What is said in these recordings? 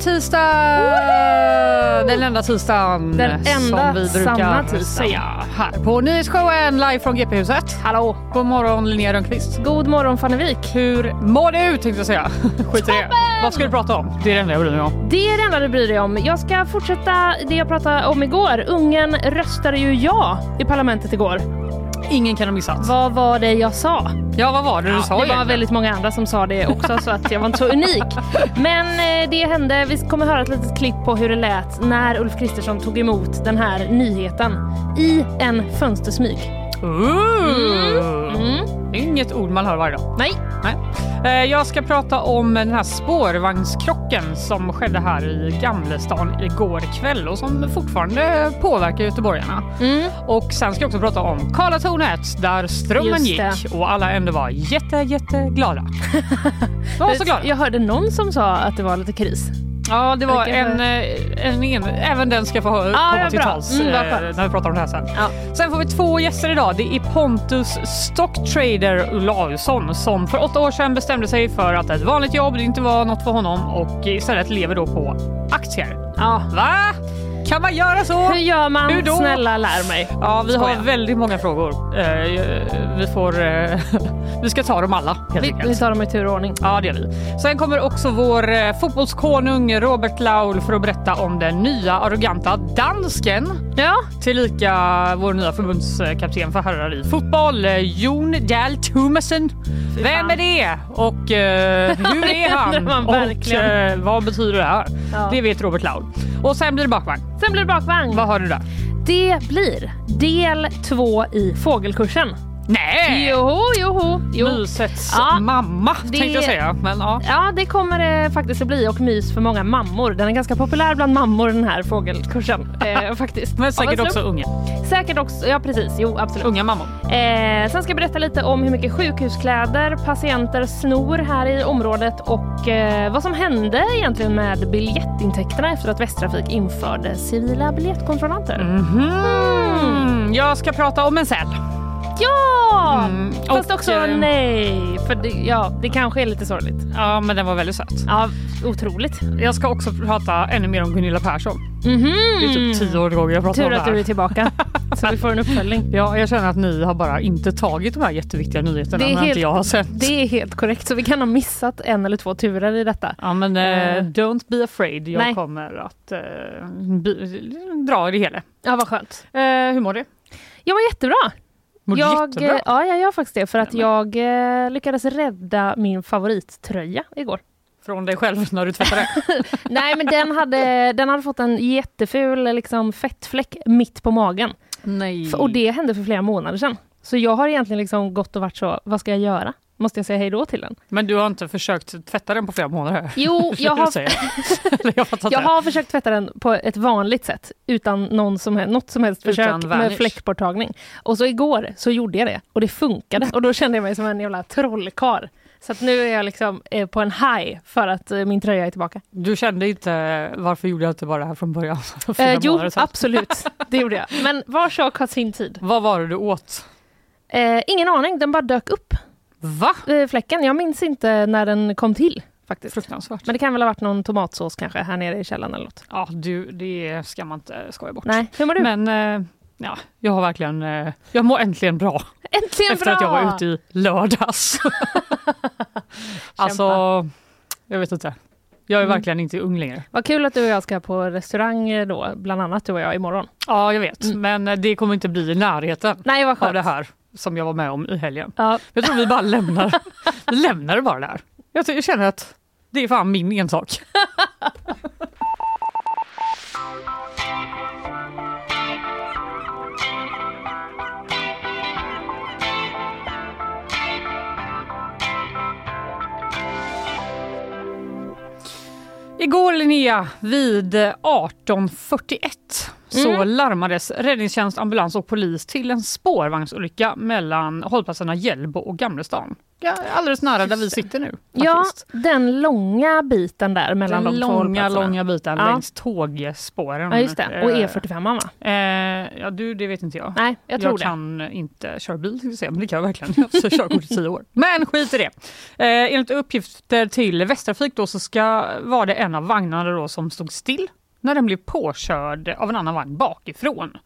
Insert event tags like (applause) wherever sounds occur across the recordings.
Tjejtisdag! Den enda tisdagen Den enda som vi brukar tisdagen. säga här på Nyhetsshowen live från GP-huset. Hallå! God morgon Linnea Rönnqvist. God morgon Fannevik. Hur mår du tänkte jag säga. (laughs) Skit i det. Vad ska du prata om? Det är det enda jag bryr mig om. Det är det enda du bryr dig om. Jag ska fortsätta det jag pratade om igår. Ungern röstade ju ja i parlamentet igår. Ingen kan ha missat. Vad var det jag sa? Ja, vad var det du Ja, sa det var egentligen? väldigt många andra som sa det också så att jag var inte så unik. Men eh, det hände. Vi kommer höra ett litet klipp på hur det lät när Ulf Kristersson tog emot den här nyheten i en fönstersmyg. Ooh. Mm. Det är inget ord man hör varje dag. Nej, Nej. Eh, Jag ska prata om den här spårvagnskrocken som skedde här i Gamlestan igår kväll och som fortfarande påverkar göteborgarna. Mm. Och sen ska jag också prata om Karlatornet där strömmen gick och alla ändå var jätte, jätteglada. (laughs) De var så glada. jag hörde någon som sa att det var lite kris. Ja, det var en, eh, en, en, även den ska få hö- Ja, komma till bra. tals Mm, eh, när vi pratar om det här sen. Ja. Sen får vi två gäster idag. Det är Pontus stocktrader Olausson som för åtta år sedan bestämde sig för att ett vanligt jobb inte var något för honom och istället lever då på aktier. Ja. Va? Kan man göra så? Hur gör man? Hur då? Snälla lär mig. Ja, vi Skoja. har väldigt många frågor. Eh, vi får... eh, (laughs) vi ska ta dem alla helt Vi, enkelt. vi tar dem i tur och ordning. Ja, det gör vi. Sen kommer också vår eh, fotbollskonung Robert Laul för att berätta om den nya arroganta dansken. Ja, Tillika vår nya förbundskapten för herrar i fotboll, eh, Jon Dahl Thomasen. Vem är det? Och eh, hur är (laughs) han? och eh, vad betyder det här? Ja. Det vet Robert Laul. Och sen blir det bakvagn. sen blir det bakvagn. Vad har du där? Det blir del två i fågelkursen. Nej! Joho, joho. Jo. Mysets Ja, mamma det- tänkte jag säga. Men ja. Ja, det kommer det faktiskt att bli och mys för många mammor. Den är ganska populär bland mammor den här fågelkursen (laughs) eh, faktiskt. Men säkert också unga. Säkert också, ja precis. Jo, absolut. Unga mammor. Eh, sen ska jag berätta lite om hur mycket sjukhuskläder patienter snor här i området och eh, vad som hände egentligen med biljettintäkterna efter att Västtrafik införde civila biljettkontrollanter. Mhm. Jag ska prata om en säl. Ja! Mm, Fast och, också eh, nej, för det, ja, det kanske är lite sorgligt. Ja, men den var väldigt söt. Ja, otroligt. Jag ska också prata ännu mer om Gunilla Persson. Mhm. Det är typ tio år gånger jag pratar om Tur det att du är tillbaka så vi får en uppföljning. (laughs) Ja, jag känner att ni har bara inte tagit de här jätteviktiga nyheterna Det är när helt- inte jag har sett. Det är helt korrekt, så vi kan ha missat en eller två turer i detta. Ja, men eh, Eh. don't be afraid. Jag Nej. kommer att eh, bi- dra i det hela. Ja, vad skönt. Eh, hur mår du? Jag var jättebra. Mår jag, jättebra? eh, Ja, jag gör faktiskt det för att jag eh, lyckades rädda min favorittröja igår. Från dig själv när du tvättade? (laughs) Nej, men den hade, den hade fått en jätteful liksom, fettfläck mitt på magen. Nej. Och det hände för flera månader sedan. Så jag har egentligen liksom gått och varit så, vad ska jag göra? Måste jag säga hej då till den? Men du har inte försökt tvätta den på flera månader? Jo, (laughs) (laughs) jag har, jag. Jag har försökt tvätta den på ett vanligt sätt utan någon som, något som helst Utan försök med fläckborttagning. Och så igår så gjorde jag det och det funkade och då kände jag mig som en jävla trollkarl. Så att nu är jag liksom eh, på en high för att eh, min tröja är tillbaka. Du kände inte varför gjorde jag inte bara det här från början? (laughs) Eh, jo, absolut. Det gjorde jag. Men var sak har sin tid. Vad var det du åt? Eh, ingen aning, den bara dök upp, Va? fläcken. Jag minns inte när den kom till faktiskt. Fruktansvärt. Men det kan väl ha varit någon tomatsås kanske här nere i källaren eller något. Ja, du, det ska man inte skoja bort. Nej, hur mår du? Men eh, Ja, jag har verkligen, eh, jag mår äntligen bra Äntligen efter bra! att jag var ute i lördags. (laughs) (laughs) alltså, jag vet inte. Jag är Mm. verkligen inte ung längre. Vad kul att du och jag ska på restaurang då, bland annat du och jag imorgon. Ja, jag vet, Mm. men eh, det kommer inte bli i närheten Nej, vad av skönt. det här som jag var med om i helgen. Ja, Jag tror vi bara lämnar, vi lämnar det bara där. Jag, jag känner att det är fan min ensak. Igår Linnea, vid 18.41 så Mm. larmades räddningstjänst, ambulans och polis till en spårvagnsolycka mellan hållplatserna Hjällbo och Gamlestan. Ja, alldeles nära där vi sitter nu. ja, faktiskt. den långa biten där mellan Den de två långa, hållplatserna. långa biten Ja. längs tågspåren. Ja, just det. Och Eh, E45 va? Eh, ja, du, det vet inte jag. Nej, jag tror det. kan inte köra bil, jag säga, men det kan jag verkligen. Jag har körkort i tio år. Men skit i det. Eh, enligt uppgifter till Västtrafik då så ska, var det en av vagnarna då som stod still när den blev påkörd av en annan vagn bakifrån.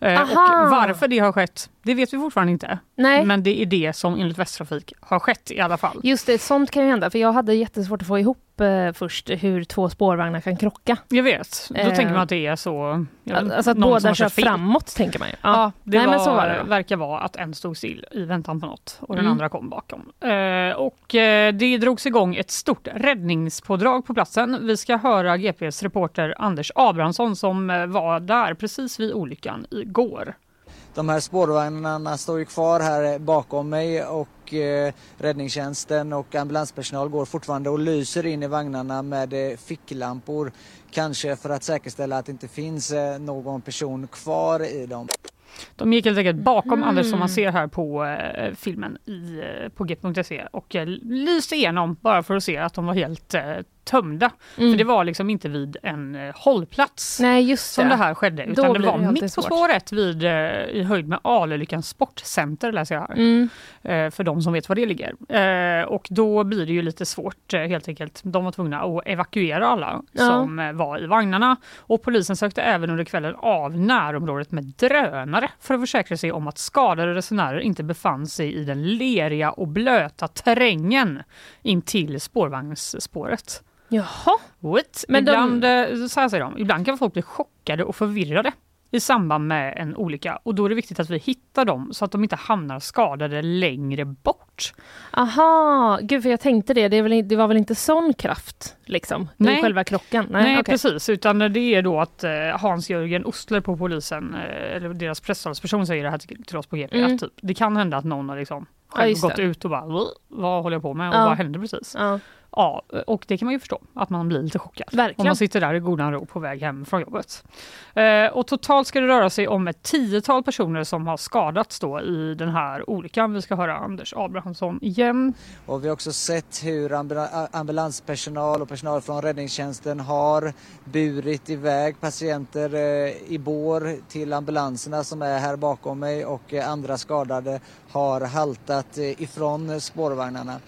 Eh, och varför det har skett, det vet vi fortfarande inte. Nej. Men det är det som enligt Västtrafik har skett i alla fall. Just det, sånt kan ju hända. För jag hade jättesvårt att få ihop eh, först hur två spårvagnar kan krocka. Jag vet, då Eh, tänker man att det är så... jag alltså att båda kör fel. framåt tänker man ju. Ja, det, Nej, var, men så var det. verkar vara att en stod still i väntan på något och den Mm. andra kom bakom. Eh, och eh, det drogs igång ett stort räddningspådrag på platsen. Vi ska höra GPs reporter Anders Abrahamsson som eh, var där precis vid olyckan igår. De här spårvagnarna står ju kvar här bakom mig och eh, räddningstjänsten och ambulanspersonal går fortfarande och lyser in i vagnarna med eh, ficklampor. Kanske för att säkerställa att det inte finns eh, någon person kvar i dem. De gick helt enkelt bakom Mm. Anders som man ser här på eh, filmen i, på g.se och eh, lyste igenom bara för att se att de var helt eh, tömda. Mm. För det var liksom inte vid en eh, hållplats. Nej, just som det. det här skedde. Då Utan det var det alltid mitt på svårt. spåret vid, eh, i höjd med Alelyckans sportcenter läser jag här. Mm. Eh, för de som vet var det ligger. Och då blir det ju lite svårt helt enkelt. De var tvungna att evakuera alla Ja. som var i vagnarna. Och polisen sökte även under kvällen av närområdet med drönare för att försäkra sig om att skadade resenärer inte befann sig i den leriga och blöta terrängen in till spårvagnsspåret. Jaha. What? Men de- ibland, eh, så här säger de, ibland kan folk bli chockade och förvirrade i samband med en olycka och då är det viktigt att vi hittar dem så att de inte hamnar skadade längre bort. Aha, gud för jag tänkte det. Det, väl, det var väl inte sån kraft liksom? Nej. själva klockan? Nej, okej. precis, utan det är då att eh, Hans-Jörgen Ostler på polisen, eh, eller deras presstalsperson säger det här till, oss på GP, Mm. att typ, det kan hända att någon har liksom Ja, själv just gått det. ut och bara "Vad- vad håller jag på med och Ja. vad hände precis? Ja, Ja, och det kan man ju förstå, att man blir lite chockad. Om verkligen. man sitter där i godan ro på väg hem från jobbet. Eh, och totalt ska det röra sig om ett tiotal personer som har skadats då i den här olyckan. Vi ska höra Anders Abrahamsson igen. Och vi har också sett hur ambula- ambulanspersonal och personal från räddningstjänsten har burit iväg patienter eh, i bår till ambulanserna som är här bakom mig och eh, andra skadade har haltat eh, ifrån spårvagnarna.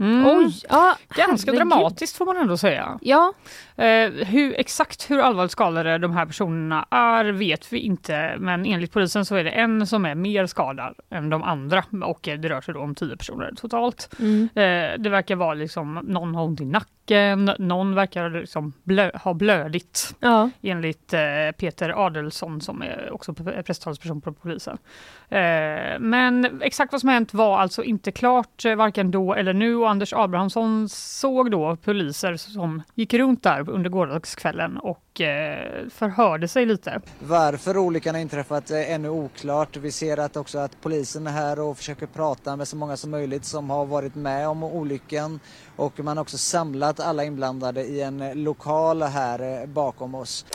Mm. Oj, ja, Ganska herregud. dramatiskt får man ändå säga. Ja, Eh, hur, exakt hur allvarligt skadade de här personerna är vet vi inte men enligt polisen så är det en som är mer skadad än de andra och det rör sig då om tio personer totalt. mm. Eh, det verkar vara liksom någon har ont i nacken, någon verkar liksom blö, ha blödigt ja. enligt eh, Peter Adelsson som är också presstalsperson på polisen. Eh, men exakt vad som hänt var alltså inte klart eh, varken då eller nu och Anders Abrahamsson såg då poliser som gick runt där under gårdagskvällen och eh, förhörde sig lite. Varför olyckan har inträffat är ännu oklart. Vi ser att också att polisen är här och försöker prata med så många som möjligt som har varit med om olyckan. Och man har också samlat alla inblandade i en lokal här eh, bakom oss.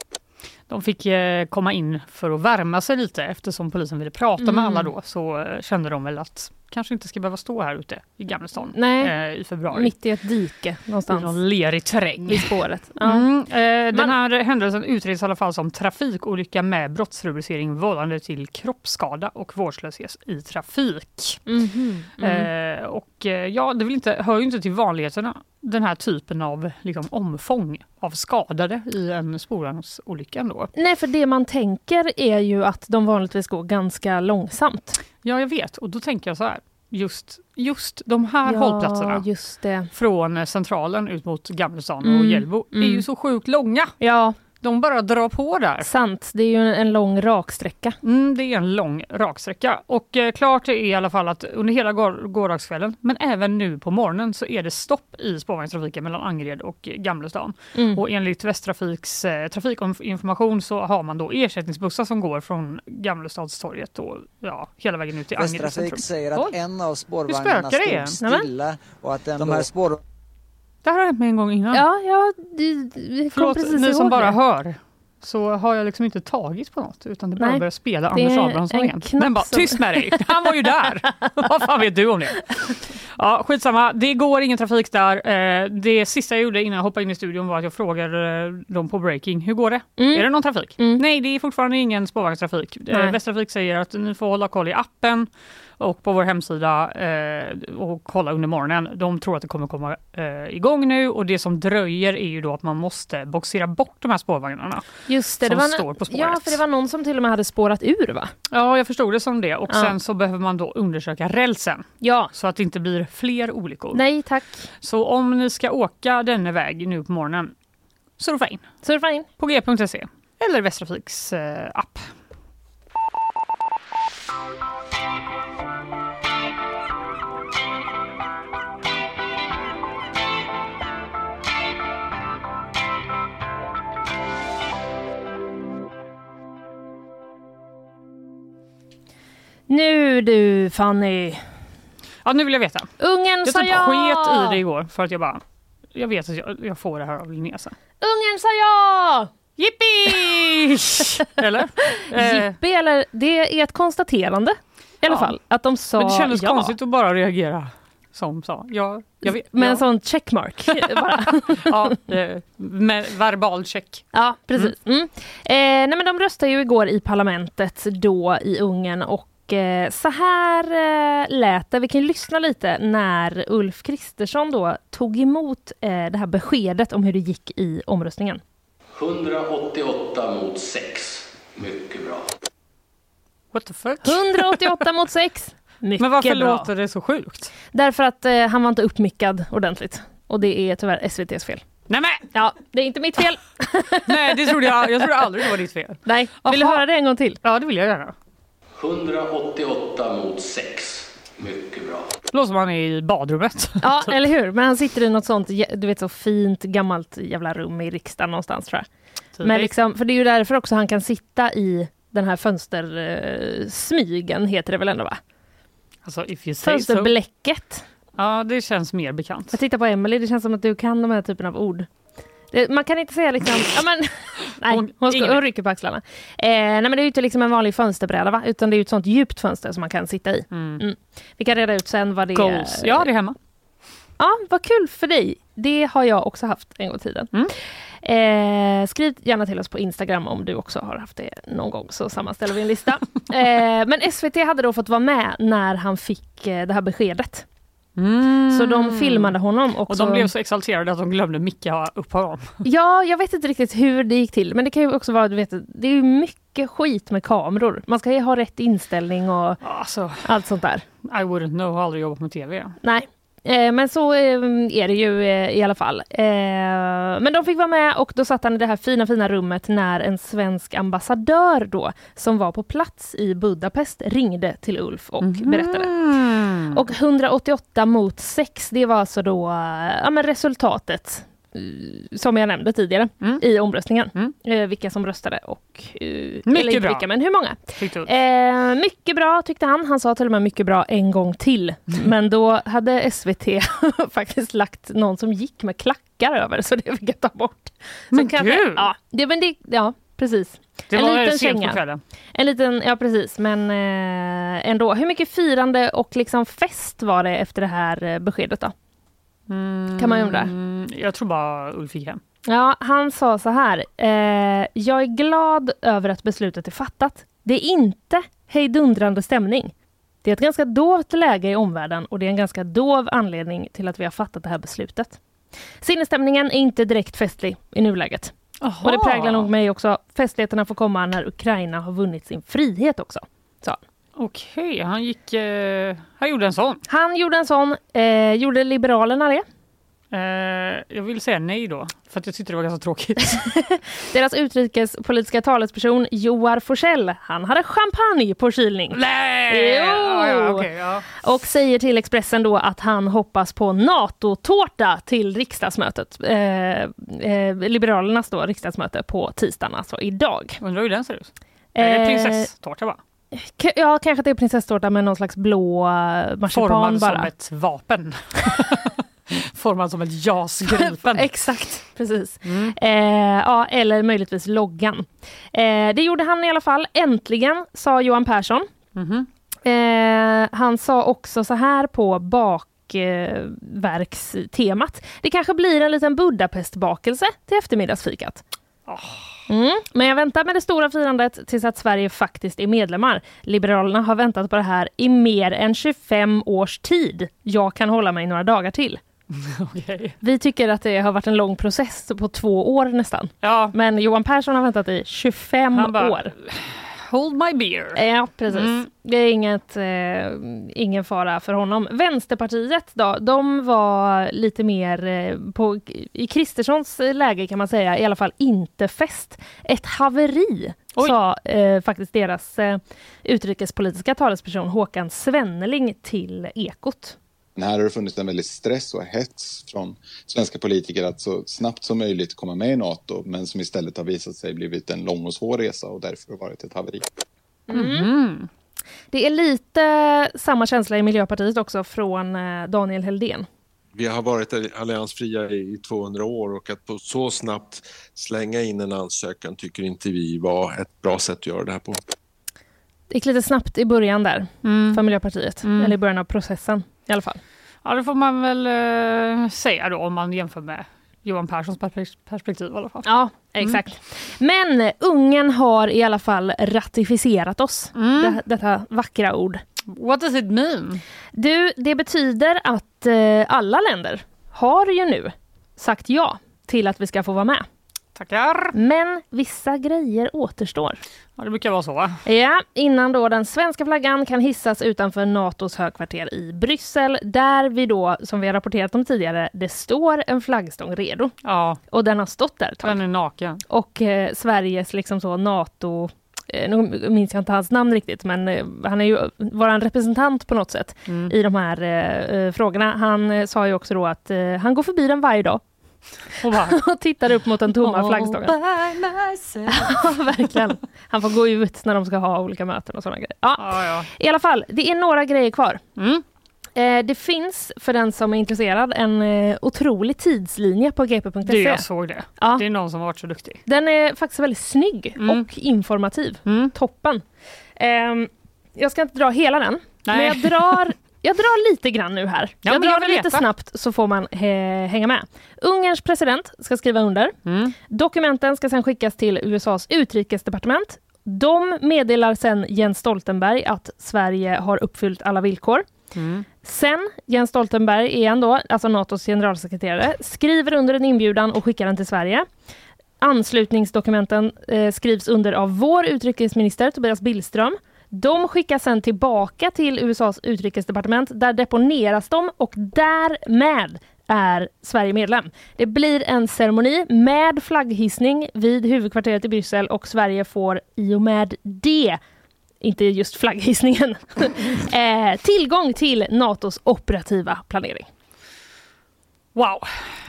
De fick eh, komma in för att värma sig lite eftersom polisen ville prata med Mm. alla då så eh, kände de väl att kanske inte ska behöva stå här ute i Gamlestan Nej. eh, i februari. Mitt i ett dike I någonstans någon lerig terräng. vid spåret. (laughs) Ja. Mm, den Man- här händelsen utreds i alla fall som trafikolycka med brottsrubricering vållande till kroppsskada och vårdslöshet i trafik. Mhm. Mm. Eh, och eh, ja, det vill inte, hör ju inte till vanligheterna den här typen av liksom, omfång av skadade i en spårvagnsolycka ändå. Nej, för det man tänker är ju att de vanligtvis går ganska långsamt. Ja, jag vet. Och då tänker jag så här. Just, just de här ja, hållplatserna från eh, Centralen ut mot Gamlestan Mm, och Hjällbo är mm. ju så sjukt långa. Ja, De bara drar på där. sant. Det är ju en, en lång raksträcka. Mm, det är en lång raksträcka. Och eh, klart är i alla fall att under hela går, gårdagskvällen, men även nu på morgonen, så är det stopp i spårvagnstrafiken mellan Angered och eh, Gamlestan. Mm. Och enligt Västtrafiks eh, trafikinformation så har man då ersättningsbussar som går från Gamlestadstorget och ja, hela vägen ut till Angered. Västtrafik säger att Oj. en av spårvagnarna stod stilla och att den de här spår Det här har hänt mig en gång innan. Ja, ja, det, vi kom Förlåt, precis ni som bara det. hör. Så har jag liksom inte tagit på något utan det bara börjar spela Det Anders Abrahamsson en igen. Men bara tyst med dig, han var ju där! (laughs) Vad fan vet du om det? Ja, skitsamma, det går ingen trafik där. Eh, Det sista jag gjorde innan jag hoppade in i studion var att jag frågade eh, dem på Breaking, hur går det? Mm. Är det någon trafik? Mm. Nej, det är fortfarande ingen spårvagnstrafik. Eh. Västtrafik säger att ni får hålla koll i appen och på vår hemsida eh, och kolla under morgonen. De tror att det kommer komma eh, igång nu och det som dröjer är ju då att man måste boxera bort de här spårvagnarna. Just det, som det var, står på spåret. Ja, för det var någon som till och med hade spårat ur va? Ja, jag förstod det som det och Ja. sen så behöver man då undersöka rälsen Ja. så att det inte blir fler olyckor. Nej tack. Så om ni ska åka denna väg nu på morgonen, surfa in Surfa in. på g.se eller Västtrafiks eh, app. Nu du Fanny. Ja, nu vill jag veta. Ungen Jag sa typ ja! sket i det igår för att jag bara, jag vet att jag, jag får det här av Linnea sen. Ungen sa ja! Jippi! (laughs) Eller? Eh, Jippi eller det är ett konstaterande i alla Ja. fall. Att de sa men det kändes ja. konstigt att bara reagera som sa ja. Jag vet, Med ja, en sån checkmark (laughs) bara. ja, eh, med verbal check. Ja, precis. Mm. Eh, nej, men de röstade ju igår i parlamentet då i Ungern och så här eh, lät det. Vi kan lyssna lite när Ulf Kristersson då tog emot eh, det här beskedet om hur det gick i omröstningen. 188 mot 6. Mycket bra. What the fuck? 188 mot 6. (laughs) Mycket Men varför bra. låter det så sjukt? Därför att eh, han var inte uppmickad ordentligt. Och det är tyvärr SVTs fel. Nej men, Ja, det är inte mitt fel. (laughs) nej det trodde jag, jag trodde aldrig det var ditt fel. Nej, vill du Aha. höra det en gång till? Ja det vill jag gärna. 188 mot 6. Mycket bra. Låter som han är i badrummet. (laughs) Ja, eller hur? Men han sitter i något sånt, du vet så fint gammalt jävla rum i riksdagen någonstans tror jag. Men liksom, för det är ju därför också han kan sitta i den här fönstersmygen, eh, smygen, heter det väl ändå va? alltså, if you say so. Fönsterbläcket. Ja det känns mer bekant. Jag tittar på Emily, det känns som att du kan de här typen av ord. Det, man kan inte säga liksom, ja men, (laughs) nej, Hon- hon, ska, hon rycker på axlarna. Eh, nej men det är ju inte liksom en vanlig fönsterbräda va, utan det är ju ett sånt djupt fönster som man kan sitta i. Mm. Vi kan reda ut sen vad det Goals. är. Ja det är hemma. Ja, vad kul för dig. Det har jag också haft en gång i tiden. Mm. Eh, skriv gärna till oss på Instagram om du också har haft det någon gång så sammanställer vi en lista. (laughs) eh, men SVT hade då fått vara med när han fick eh, det här beskedet. Så de filmade honom och, Och de blev så exalterade att de glömde micka upp honom. (laughs) Ja, jag vet inte riktigt hur det gick till men det kan ju också vara, du vet, det är ju mycket skit med kameror. Man ska ju ha rätt inställning och Alltså, allt sånt där. I wouldn't know, har aldrig jobbat med TV. Nej, men så eh, är det ju eh, i alla fall. Eh, men de fick vara med och då satt han i det här fina, fina rummet när en svensk ambassadör då, som var på plats i Budapest, ringde till Ulf och berättade. Mm. Och 188 mot 6, det var alltså då eh, ja, men resultatet eh, som jag nämnde tidigare Mm. i omröstningen. Mm. Eh, vilka som röstade och... Eh, Mycket bra. Vilka, men hur många? Eh, mycket bra tyckte han. Han sa till och med mycket bra en gång till. Men då hade SVT (laughs) faktiskt lagt någon som gick med klackar över så det fick jag ta bort. Så Men kanske- gud! Ja, det, men det, ja, precis. det en var liten sent på kvällen. En liten, ja precis, men eh, ändå. Hur mycket firande och liksom fest var det efter det här eh, beskedet då? Kan man ju undra. Mm, jag tror bara Ulf gick hem. Ja, han sa så här. Eh, jag är glad över att beslutet är fattat. Det är inte hejdundrande stämning. Det är ett ganska dovt läge i omvärlden och det är en ganska dov anledning till att vi har fattat det här beslutet. Sinnesstämningen är inte direkt festlig i nuläget. Aha. Och det präglar nog mig också. Festligheterna får komma när Ukraina har vunnit sin frihet också. Så. Okej, han gick... Eh, han gjorde en sån. Han gjorde en sån. Eh, gjorde Liberalerna det? Eh, jag vill säga nej då, för att jag tyckte det var ganska tråkigt. (laughs) Deras utrikespolitiska talesperson Joar Forsell, han hade champagne på kylning. nej! Jo! Ja, ja, okej, ja. Och säger till Expressen då att han hoppas på NATO-tårta till riksdagsmötet. Eh, eh, Liberalernas då riksdagsmöte på tisdagen, alltså idag. Undrar hur den ser ut. Är det Eh, prinsesstårta bara? Ja, kanske det är prinsesstårta med någon slags blå eh, marsipan Formad bara. som ett vapen. (laughs) Formad som ett JAS-Gripen. (laughs) Exakt, precis. Mm. Eh, ja, eller möjligtvis loggan. Eh, det gjorde han i alla fall. Äntligen, sa Johan Persson. Mhm. Eh, han sa också så här på bakverkstemat. det kanske blir en liten Budapestbakelse till eftermiddagsfikat. Mm. Men jag väntar med det stora firandet tills att Sverige faktiskt är medlemmar. Liberalerna har väntat på det här i mer än 25 års tid. Jag kan hålla mig några dagar till. (laughs) Okej. Vi tycker att det har varit en lång process på två år nästan. Ja, Men Johan Persson har väntat i 25 Han bara, år. Hold my beer. Ja, precis. Mm. Det är inget, eh, ingen fara för honom. Vänsterpartiet då, de var lite mer eh, på, i Kristerssons läge kan man säga, i alla fall inte fäst. Ett haveri, Oj. sa eh, faktiskt deras eh, utrikespolitiska talesperson Håkan Svenneling till Ekot. Men här har det funnits en väldig stress och hets från svenska politiker att så snabbt som möjligt komma med i NATO, men som istället har visat sig blivit en lång och svår resa och därför varit ett haveri. Mm. Det är lite samma känsla i Miljöpartiet också från eh, Daniel Heldén. Vi har varit alliansfria i 200 år och att på så snabbt slänga in en ansökan tycker inte vi var ett bra sätt att göra det här på. Det gick lite snabbt i början där Mm. för Miljöpartiet, Mm. eller i början av processen i alla fall. Ja, det får man väl eh, säga då om man jämför med Johan Perssons perspek- perspektiv i alla fall. Ja, exakt. Men Ungern har i alla fall ratificerat oss. Mm. Det, detta vackra ord. What does it mean? Du, det betyder att eh, alla länder har ju nu sagt ja till att vi ska få vara med. Tackar. Men vissa grejer återstår. Ja, det brukar vara så va? Ja, innan då den svenska flaggan kan hissas utanför Natos högkvarter i Bryssel, där vi då, som vi har rapporterat om tidigare, det står en flaggstång redo. Ja, Och den har stått där ett tag. den är naken. Och eh, Sveriges liksom så NATO eh, nu minns jag inte hans namn riktigt, men eh, han är ju vår representant på något sätt Mm. i de här eh, eh, frågorna. Han sa ju också då att eh, han går förbi den varje dag Och bara, (laughs) och tittar upp mot den tomma flaggstången. (laughs) Verkligen. Han får gå ut när de ska ha olika möten och sådana grejer. Ja, ja, ja. I alla fall, det är några grejer kvar. Mm. Eh, det finns, för den som är intresserad, en eh, otrolig tidslinje på Du, gp.se. jag såg det. Ja. Det är någon som har varit så duktig. Den är faktiskt väldigt snygg Mm. och informativ. Mm. Toppen. Ehm, jag ska inte dra hela den, men Nej. jag drar, (laughs) jag drar lite grann nu här. Ja, jag jag drar vill lite veta. snabbt så får man he- hänga med. Ungerns president ska skriva under. Mm. Dokumenten ska sedan skickas till USAs utrikesdepartement. De meddelar sen Jens Stoltenberg att Sverige har uppfyllt alla villkor. Mm. Sen, Jens Stoltenberg igen då, alltså Natos generalsekreterare, skriver under en inbjudan och skickar den till Sverige. Anslutningsdokumenten eh, skrivs under av vår utrikesminister Tobias Billström. De skickas sen tillbaka till USAs utrikesdepartement. Där deponeras de och därmed är Sverige medlem. Det blir en ceremoni med flagghissning vid huvudkvarteret i Bryssel och Sverige får i och med det inte just flagghissningen, (laughs) eh, tillgång till Natos operativa planering. Wow.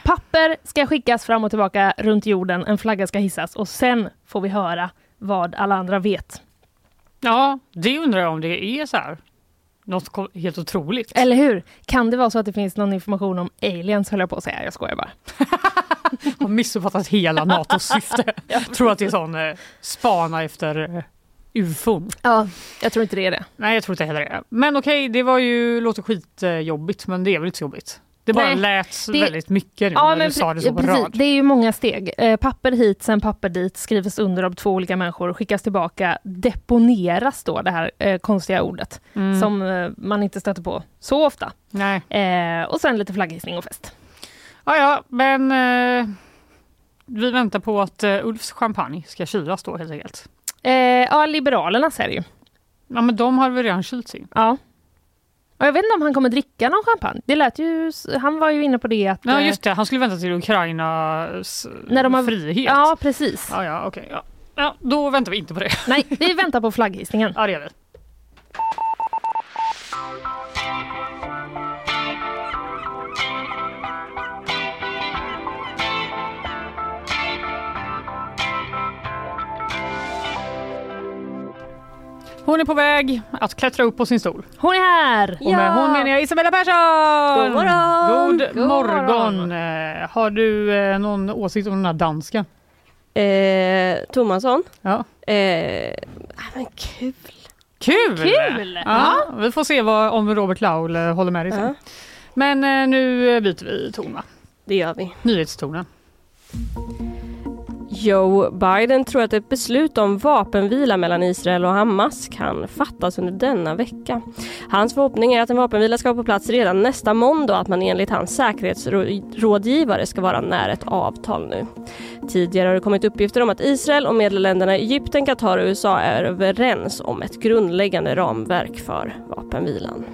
Papper ska skickas fram och tillbaka runt jorden, en flagga ska hissas och sen får vi höra vad alla andra vet. Ja, det undrar jag om det är så här. Något helt otroligt. Eller hur? Kan det vara så att det finns någon information om aliens, höll jag på att säga. Jag skojar bara. (laughs) har missuppfattat hela NATOs syfte. (laughs) Jag tror att det är sån eh, spana efter eh, ufon. Ja, jag tror inte det är det. Nej, jag tror inte heller det. Men okej, det var ju, låter skitjobbigt, men det är väl inte så jobbigt. Det bara Nej, lät det- väldigt mycket nu Ja, när men du sa det så på precis. rad. Det är ju många steg. Eh, papper hit, sen papper dit, skrivs under av två olika människor, skickas tillbaka, deponeras då, det här eh, konstiga ordet, Mm. som eh, man inte stöter på så ofta. Nej. Eh, och sen lite flagghissning och fest. Ja, ja, men eh, Vi väntar på att Ulfs champagne ska kylas då helt enkelt. Ja, Liberalernas är det ju. Ja men de har väl redan kylt sin. Ja. Och jag vet inte om han kommer dricka någon champagne. Det lät ju, han var ju inne på det att... Ja eh, just det, han skulle vänta till Ukrainas När de har- frihet. Ja, precis. ja, ja okej. ja. ja, då väntar vi inte på det. Nej, (laughs) vi väntar på flagghissningen. Ja det gör vi. Hon är på väg att klättra upp på sin stol. Hon är här! Och med hon menar jag Isabella Persson! God morgon! God, God morgon! morgon! Eh, Har du eh, någon åsikt om den här dansken? Eh, Tomasson. Ja. Eh, ah, men kul. Kul! Kul! Ja, vi får se vad, om Robert Laul eh, håller med dig sen. Ja, Men eh, nu byter vi ton va? det gör vi. Nyhetstonen. Joe Biden tror att ett beslut om vapenvila mellan Israel och Hamas kan fattas under denna vecka. Hans förhoppning är att en vapenvila ska vara på plats redan nästa måndag och att man enligt hans säkerhetsrådgivare ska vara nära ett avtal nu. Tidigare har det kommit uppgifter om att Israel och medlemsländerna Egypten, Qatar och USA är överens om ett grundläggande ramverk för vapenvilan.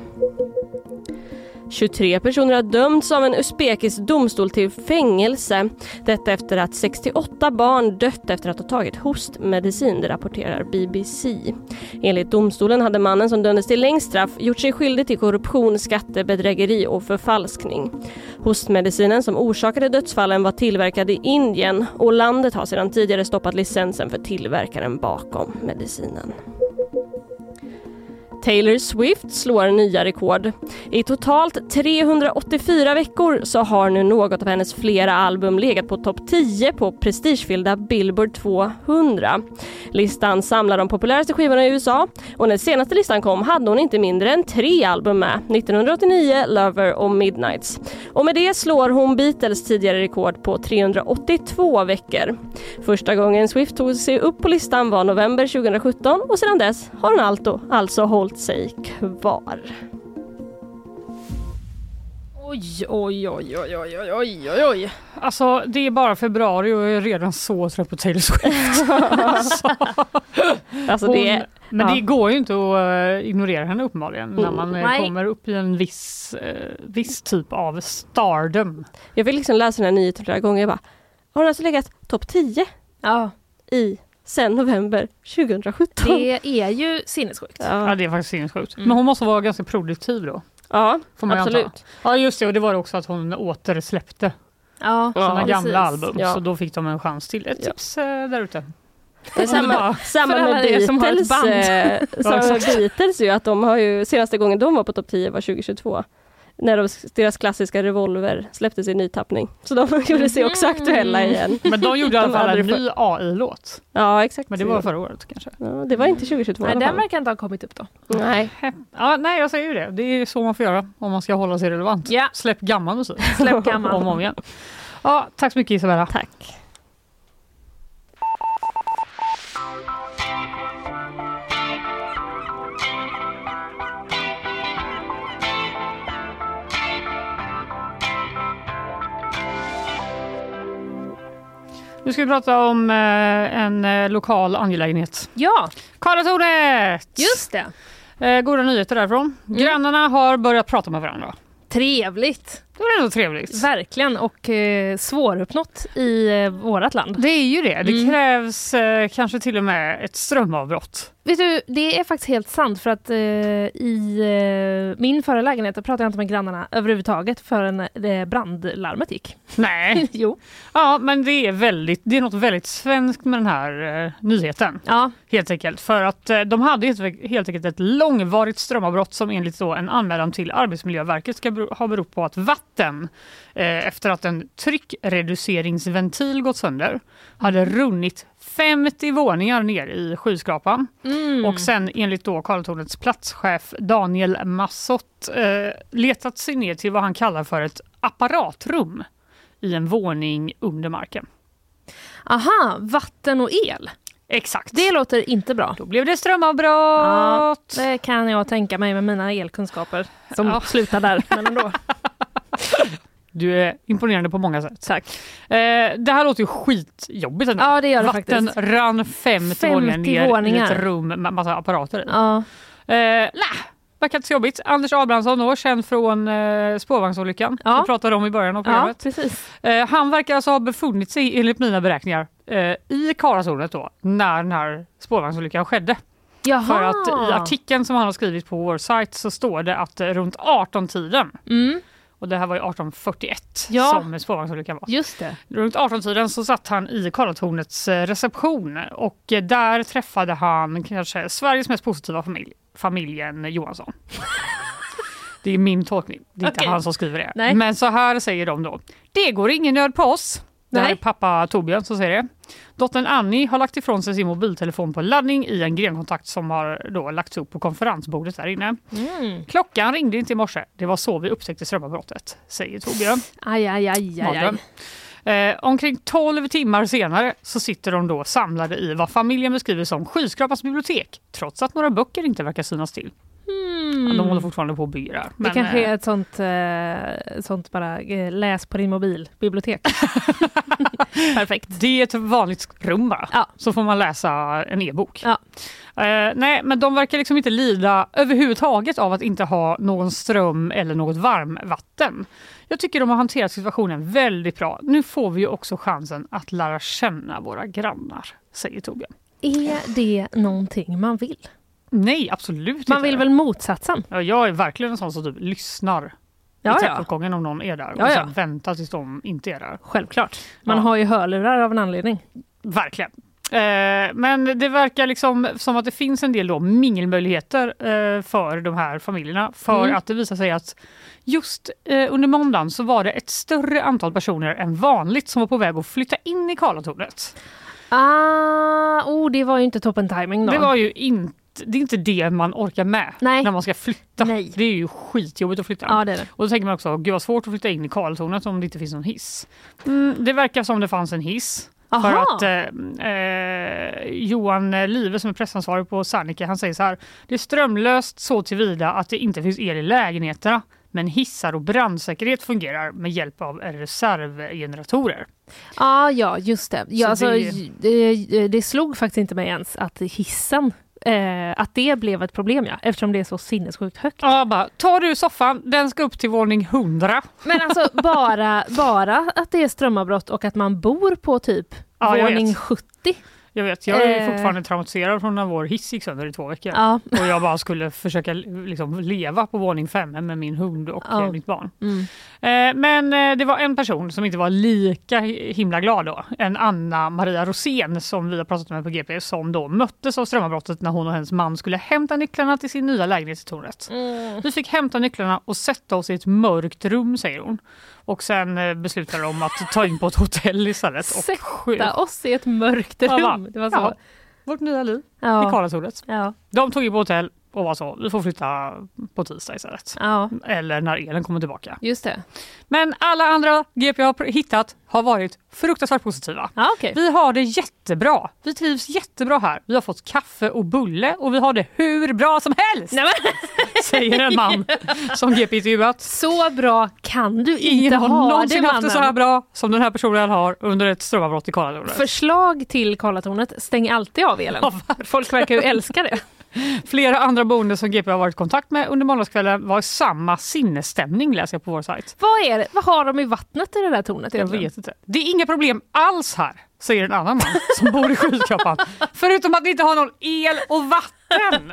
23 personer har dömts av en usbekisk domstol till fängelse. Detta efter att 68 barn dött efter att ha tagit hostmedicin, det rapporterar BBC. Enligt domstolen hade mannen som dömdes till längst straff gjort sig skyldig till korruption, skattebedrägeri och förfalskning. Hostmedicinen som orsakade dödsfallen var tillverkad i Indien och landet har sedan tidigare stoppat licensen för tillverkaren bakom medicinen. Taylor Swift slår nya rekord. I totalt 384 veckor så har nu något av hennes flera album legat på topp 10 på prestigefyllda Billboard 200. Listan samlar de populäraste skivorna i USA och när senaste listan kom hade hon inte mindre än tre album med, 1989, Lover och Midnights. Och med det slår hon Beatles tidigare rekord på 382 veckor. Första gången Swift tog sig upp på listan var november 2017 och sedan dess har hon alltså, alltså hållit hållit sig kvar. Oj, oj, oj, oj, oj, oj, oj, oj. Alltså det är bara februari och jag är redan så trött på Taylor Swift. (laughs) alltså, alltså hon, det, men ja. det går ju inte att eh, ignorera henne uppenbarligen mm. när man eh, Nej. kommer upp i en viss, eh, viss typ av stardom. Jag vill liksom läsa den här nyheten flera gånger. Jag bara, har hon alltså legat topp 10 ja. i sen november 2017? det är ju sinnessjukt. Ja Ja, det är faktiskt sinnessjukt. Mm. Men hon måste vara ganska produktiv då. ja anta. absolut. Ja just det och det var också att hon återsläppte Ja, Ja, sina precis. gamla album. Ja. Så då fick de en chans till. Ett Ja. tips eh, där ute. Det är samma, Ja. samma För alla med er som har ett Beatles. band. Eh, (laughs) samma med. Beatles ju att de har ju, senaste gången de var på topp 10 var 2022. När de, deras klassiska Revolver släpptes i ny tappning. Så de (laughs) gjorde sig också aktuella igen. Men de gjorde i alla fall en ny AI-låt. Ja exakt. Men det var förra året kanske. ja, det var inte 2022 Nej, den verkar inte ha kommit upp då. Nej. Ja, nej jag säger ju det. Det är så man får göra om man ska hålla sig relevant. Ja. Släpp gammal musik. Släpp gammal. (laughs) om och om igen. Ja, tack så mycket Isabella. Tack. Nu ska vi prata om eh, en eh, lokal angelägenhet. Ja, Karlatornet! just det. Eh, goda nyheter därifrån. Mm. Grannarna har börjat prata med varandra. Trevligt. Det var ändå trevligt. Verkligen och eh, svåruppnått i eh, vårat land. Det är ju det. Det Mm. krävs eh, kanske till och med ett strömavbrott. Vet du, det är faktiskt helt sant för att eh, i eh, min förra lägenhet pratade jag inte med grannarna överhuvudtaget förrän eh, brandlarmet gick. Nej. (laughs) jo. Ja, men det är, väldigt, det är något väldigt svenskt med den här eh, nyheten. Ja, Helt enkelt. För att eh, de hade helt, helt enkelt ett långvarigt strömavbrott som enligt då en anmälan till Arbetsmiljöverket ska bero, ha berott på att vatten eh, efter att en tryckreduceringsventil gått sönder hade runnit 50 våningar ner i skyskrapan. mm. Och sen enligt då Karlatornets platschef Daniel Massott eh, letat sig ner till vad han kallar för ett apparatrum i en våning under marken. Aha, vatten och el. Exakt. Det låter inte bra. Då blev det Ja, strömavbrott. det kan jag tänka mig med mina elkunskaper som Ja. slutar där. Men ändå. (laughs) Du är imponerande på många sätt. Tack. Eh, det här låter ju skitjobbigt. ändå. Ja, det gör det Vatten faktiskt. rann 50, 50 våningar ner i våningar. ett rum med massa apparater i. Ja. Eh, verkar inte så jobbigt. Anders Abrahamsson då, känd från eh, spårvagnsolyckan. Ja. Vi pratade om i början av ja, programmet. precis. Eh, han verkar alltså ha befunnit sig, enligt mina beräkningar, eh, i Karlatornet då, när den här spårvagnsolyckan skedde. Jaha. För att i artikeln som han har skrivit på vår sajt så står det att eh, runt 18-tiden, Mm, och det här var ju 1841 Ja. som spårvagnsolyckan var. just det. Runt 18-tiden så satt han i Karlatornets eh, reception och eh, där träffade han kanske Sveriges mest positiva familj, familjen Johansson. (laughs) Det är min tolkning, det är inte Okej. han som skriver det. Nej. Men så här säger de då. Det går ingen nöd på oss. Det här Nej. är pappa Torbjörn som säger det. Dottern Annie har lagt ifrån sig sin mobiltelefon på laddning i en grenkontakt som har då lagts upp på konferensbordet där inne. Mm. Klockan ringde inte i morse. Det var så vi upptäckte strömavbrottet, säger Torbjörn. Aj, aj, aj, aj, aj. Eh, omkring 12 timmar senare så sitter de då samlade i vad familjen beskriver som skyskrapans bibliotek trots att några böcker inte verkar synas till. Mm. De håller fortfarande på och där. Det kanske eh, är ett sånt, eh, sånt bara eh, läs på din mobil, bibliotek. (laughs) Perfekt. det är ett vanligt rum bara. Ja. Så får man läsa en e-bok. Ja. Eh, nej, men de verkar liksom inte lida överhuvudtaget av att inte ha någon ström eller något varmvatten. Jag tycker de har hanterat situationen väldigt bra. Nu får vi ju också chansen att lära känna våra grannar, säger Torbjörn. Är det någonting man vill? Nej, absolut Man inte. vill väl motsatsen? Ja, jag är verkligen en sån som typ lyssnar Ja, i trappuppgången om någon är där och Ja, ja. sen väntar tills de inte är där. Självklart. Man Ja. har ju hörlurar av en anledning. Verkligen. Eh, men det verkar liksom som att det finns en del då mingelmöjligheter eh, för de här familjerna. För Mm. att det visar sig att just eh, under måndagen så var det ett större antal personer än vanligt som var på väg att flytta in i Karlatornet. Ah, oh, det var ju inte toppen timing då. Det var ju inte det är inte det man orkar med Nej. när man ska flytta. Nej. Det är ju skitjobbigt att flytta. Ja, det är det. Och då tänker man också, gud vad svårt att flytta in i Karlatornet om det inte finns någon hiss. Mm, det verkar som det fanns en hiss. För Aha. att eh, eh, Johan Live som är pressansvarig på Serneke, han säger så här. Det är strömlöst så tillvida att det inte finns el i lägenheterna. Men hissar och brandsäkerhet fungerar med hjälp av reservgeneratorer. Ah, ja, just det. Ja, Så alltså, det- det... Det, slog faktiskt inte mig ens att hissen, eh, att det blev ett problem ja, eftersom det är så sinnessjukt högt. Ja, bara, tar du soffan, den ska upp till våning 100. Men alltså (laughs) bara, bara att det är strömavbrott och att man bor på typ Ja, våning vet. 70. Jag vet, jag är Eh. fortfarande traumatiserad från när vår hiss gick sönder i två veckor. Ja. Och jag bara skulle försöka liksom, leva på våning fem med min hund och Ja. eh, mitt barn. Mm. Eh, men eh, det var en person som inte var lika hi- himla glad då. En Anna Maria Rosén som vi har pratat med på GP som då möttes av strömavbrottet när hon och hennes man skulle hämta nycklarna till sin nya lägenhet i tornet. Mm. Vi fick hämta nycklarna och sätta oss i ett mörkt rum säger hon. Och sen eh, beslutade de att ta in på ett hotell istället. Och Sätta oss i ett mörkt Ja, rum. Det var så. Ja, vårt nya liv i Ja. Karlatornet. Ja. De tog in på hotell och var så, vi får flytta på tisdag istället. ja, Eller när elen kommer tillbaka. just det. Men alla andra GP har pr- hittat har varit fruktansvärt positiva. Ja, okej. Vi har det jättebra. Vi trivs jättebra här. Vi har fått kaffe och bulle och vi har det hur bra som helst, Nej, (laughs) säger en man som GP intervjuat. så bra kan du inte Ingen har ha någonsin det haft det så här mannen. bra som den här personen har under ett strömavbrott i Karlatornet. Förslag till Karlatornet, stäng alltid av elen. Ja, Folk verkar ju älska det. Flera andra boende som GP har varit i kontakt med under måndagskvällen var i samma sinnesstämning läser jag på vår sajt. Vad, är det? Vad har de i vattnet i det där tornet Jag vet inte. Det är inga problem alls här, säger en annan man som bor i skyskrapan. Förutom att vi inte har någon el och vatten.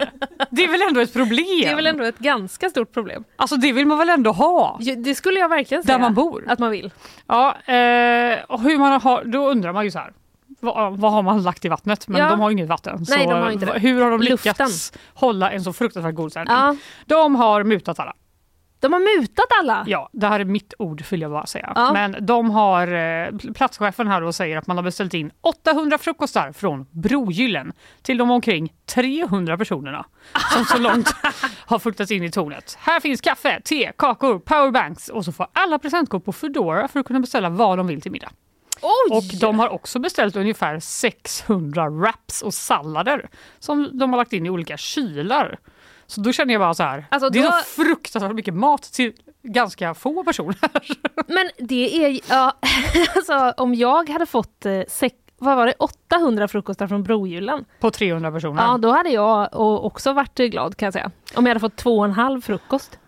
Det är väl ändå ett problem? Det är väl ändå ett ganska stort problem. Alltså det vill man väl ändå ha? Ja, Det skulle jag verkligen Där säga. man bor. Att man vill. Ja, eh, och hur man har, då undrar man ju så här. Vad, vad har man lagt i vattnet? Men Ja. de har ju inget vatten. Nej, de har inte det. hur har de lyckats Luften. hålla en så fruktansvärt god stämning? Ja. De har mutat alla. De har mutat alla! Ja, det här är mitt ord vill jag bara säga. Ja. Men de har, eh, platschefen här då säger att man har beställt in 800 frukostar från Brogyllen till de omkring 300 personerna som så långt (laughs) har fuktats in i tornet. Här finns kaffe, te, kakor, powerbanks och så får alla presentkort på Foodora för att kunna beställa vad de vill till middag. Oj! Och de har också beställt ungefär 600 wraps och sallader som de har lagt in i olika kylar. Så då känner jag bara så här, Alltså, det är då- så fruktansvärt mycket mat till ganska få personer. (laughs) Men det är ja, (laughs) alltså om jag hade fått eh, sex, vad var det, 800 frukostar från Brohjulen. På 300 personer. Ja, då hade jag också varit glad kan jag säga. Om jag hade fått två och en halv frukost.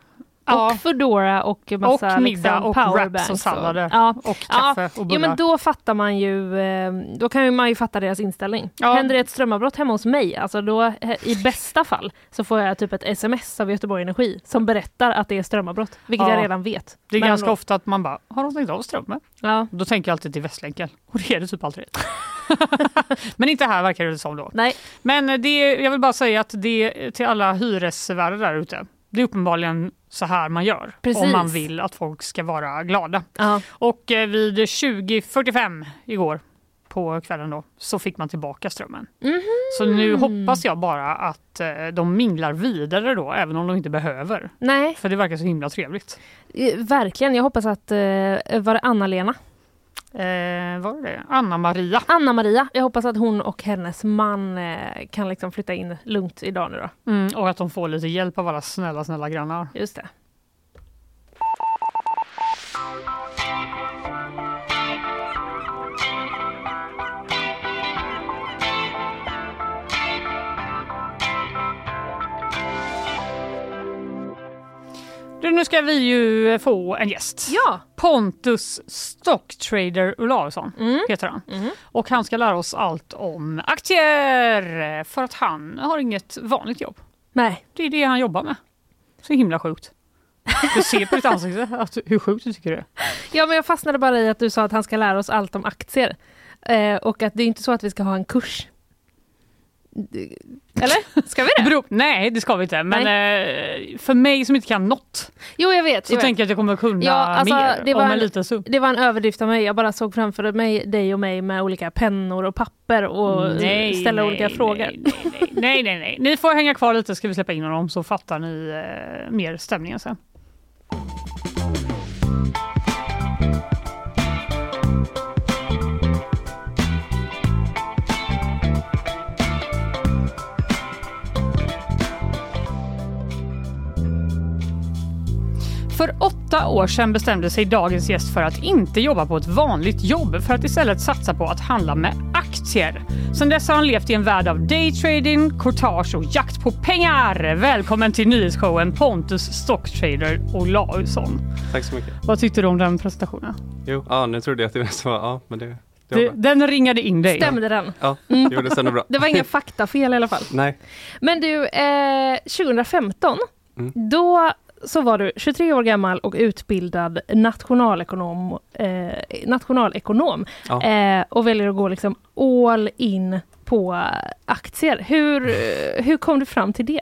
Ja. Och Foodora och massa och middag liksom, och wraps och sallader. ja. Och kaffe och Ja, bullar. men då fattar man ju, eh, då kan man ju fatta deras inställning. Ja. Händer det ett strömavbrott hemma hos mig, alltså då eh, i bästa fall så får jag typ ett sms av Göteborg Energi som berättar att det är strömavbrott, vilket Ja. jag redan vet. Det är Men ganska då- ofta att man bara, har de stängt av strömmen? Ja, Då tänker jag alltid till Västlänken. (laughs) Och det är det typ aldrig. (laughs) Men inte här verkar det som då. nej. Men det, jag vill bara säga att det till alla hyresvärdar där ute. Det är uppenbarligen så här man gör Precis. om man vill att folk ska vara glada. Ja. Och eh, vid 20.45 igår på kvällen då så fick man tillbaka strömmen. Mhm. Så nu hoppas jag bara att eh, de minglar vidare då även om de inte behöver. Nej, För det verkar så himla trevligt. eh, verkligen. Jag hoppas att, var det Anna-Lena? Eh, var det Anna-Maria? Anna-Maria. Jag hoppas att hon och hennes man eh, kan liksom flytta in lugnt idag nu då. Mm, och att de får lite hjälp av alla snälla, snälla grannar. Just det. Du, nu ska vi ju få en gäst. Ja. Pontus Stocktrader Olausson Mm. heter han. Mm. Och han ska lära oss allt om aktier för att han har inget vanligt jobb. Nej. Det är det han jobbar med. Så himla sjukt. Du ser på ditt ansikte (laughs) att, hur sjukt du tycker det är. Ja, men jag fastnade bara i att du sa att han ska lära oss allt om aktier. Eh, och att det är inte så att vi ska ha en kurs. Eller? Ska vi det? Bero, nej, det ska vi inte. Men eh, för mig som inte kan något Jo, jag vet. så jag tänker jag att jag kommer kunna Ja, alltså, mer det om var en en- liten stund. Det var en överdrift av mig. Jag bara såg framför mig dig och mig med olika pennor och papper och ställa olika frågor. Nej, nej, nej, nej, nej, nej. Ni får hänga kvar lite ska vi släppa in honom så fattar ni eh, mer stämningen sen. För åtta år sedan bestämde sig dagens gäst för att inte jobba på ett vanligt jobb för att istället satsa på att handla med aktier. Sedan dess har han levt i en värld av daytrading, courtage och jakt på pengar. Välkommen till nyhetsshowen Pontus Stocktrader Olausson. Tack så mycket. Vad tyckte du om den presentationen? Jo, ja, nu trodde jag att det var ja, men det, det var Det, bra. den ringade in dig. Stämde den? Ja, Mm. jo, det stämde bra. (laughs) Det var inga faktafel i alla fall. Nej, Men du, eh, 2015, Mm. då så var du 23 år gammal och utbildad nationalekonom, eh, nationalekonom Ja. eh, och väljer att gå liksom all in på aktier. Hur, hur kom du fram till det?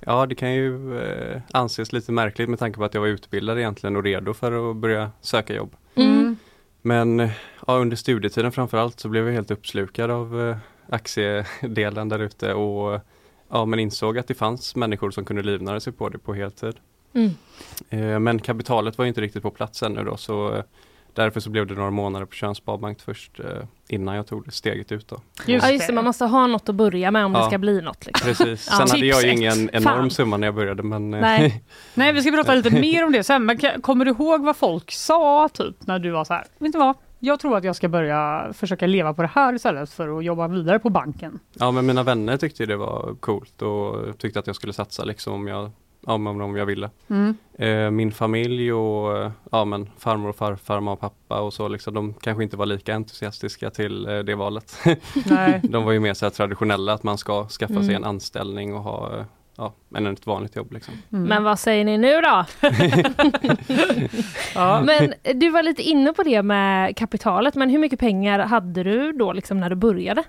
ja det kan ju eh, anses lite märkligt med tanke på att jag var utbildad egentligen och redo för att börja söka jobb. Mm. Men eh, ja, under studietiden framförallt så blev jag helt uppslukad av eh, aktiedelen där ute och ja, men insåg att det fanns människor som kunde livnära sig på det på heltid. Mm. Eh, Men kapitalet var inte riktigt på plats ännu då så eh, därför så blev det några månader på Tjörns Sparbank först eh, innan jag tog det steget ut då. ja, just det. Man måste ha något att börja med om det Ja. ska bli något. Liksom. Precis. Ja. Sen hade jag ju ingen enorm Fan. summa när jag började men Nej. (laughs) Nej, vi ska prata lite mer om det sen. Men kommer du ihåg vad folk sa typ när du var så här? Vet du vad? Jag tror att jag ska börja försöka leva på det här istället för att jobba vidare på banken. ja men mina vänner tyckte det var coolt och tyckte att jag skulle satsa liksom om jag, ja, men om jag ville. Mm. Eh, Min familj och eh, ja, men farmor och farfar, mamma och pappa och så liksom, de kanske inte var lika entusiastiska till eh, det valet. (laughs) Nej. (laughs) de var ju mer så här traditionella att man ska skaffa sig Mm. en anställning och ha eh, ja, än ett vanligt jobb. Liksom. Mm. Men vad säger ni nu då? (laughs) ja. Men du var lite inne på det med kapitalet, men hur mycket pengar hade du då liksom när du började?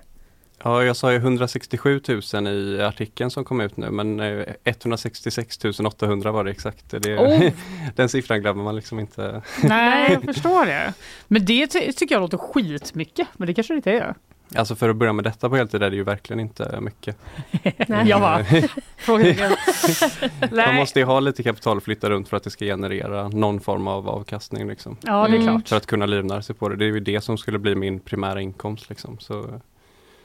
Ja, jag sa ju 167 000 i artikeln som kom ut nu men eh, 166 800 var det exakt. Det, Oh. (laughs) Den siffran glömmer man liksom inte. Nej, jag (laughs) förstår det. Men det ty- tycker jag låter skitmycket. Men det kanske det inte är. Alltså för att börja med detta på heltid är det ju verkligen inte mycket. (laughs) Nej. Jag bara. Man måste ju ha lite kapital att flytta runt för att det ska generera någon form av avkastning. Liksom. Ja, det är Mm. klart. För att kunna livnära sig på det. Det är ju det som skulle bli min primära inkomst. Liksom. Så,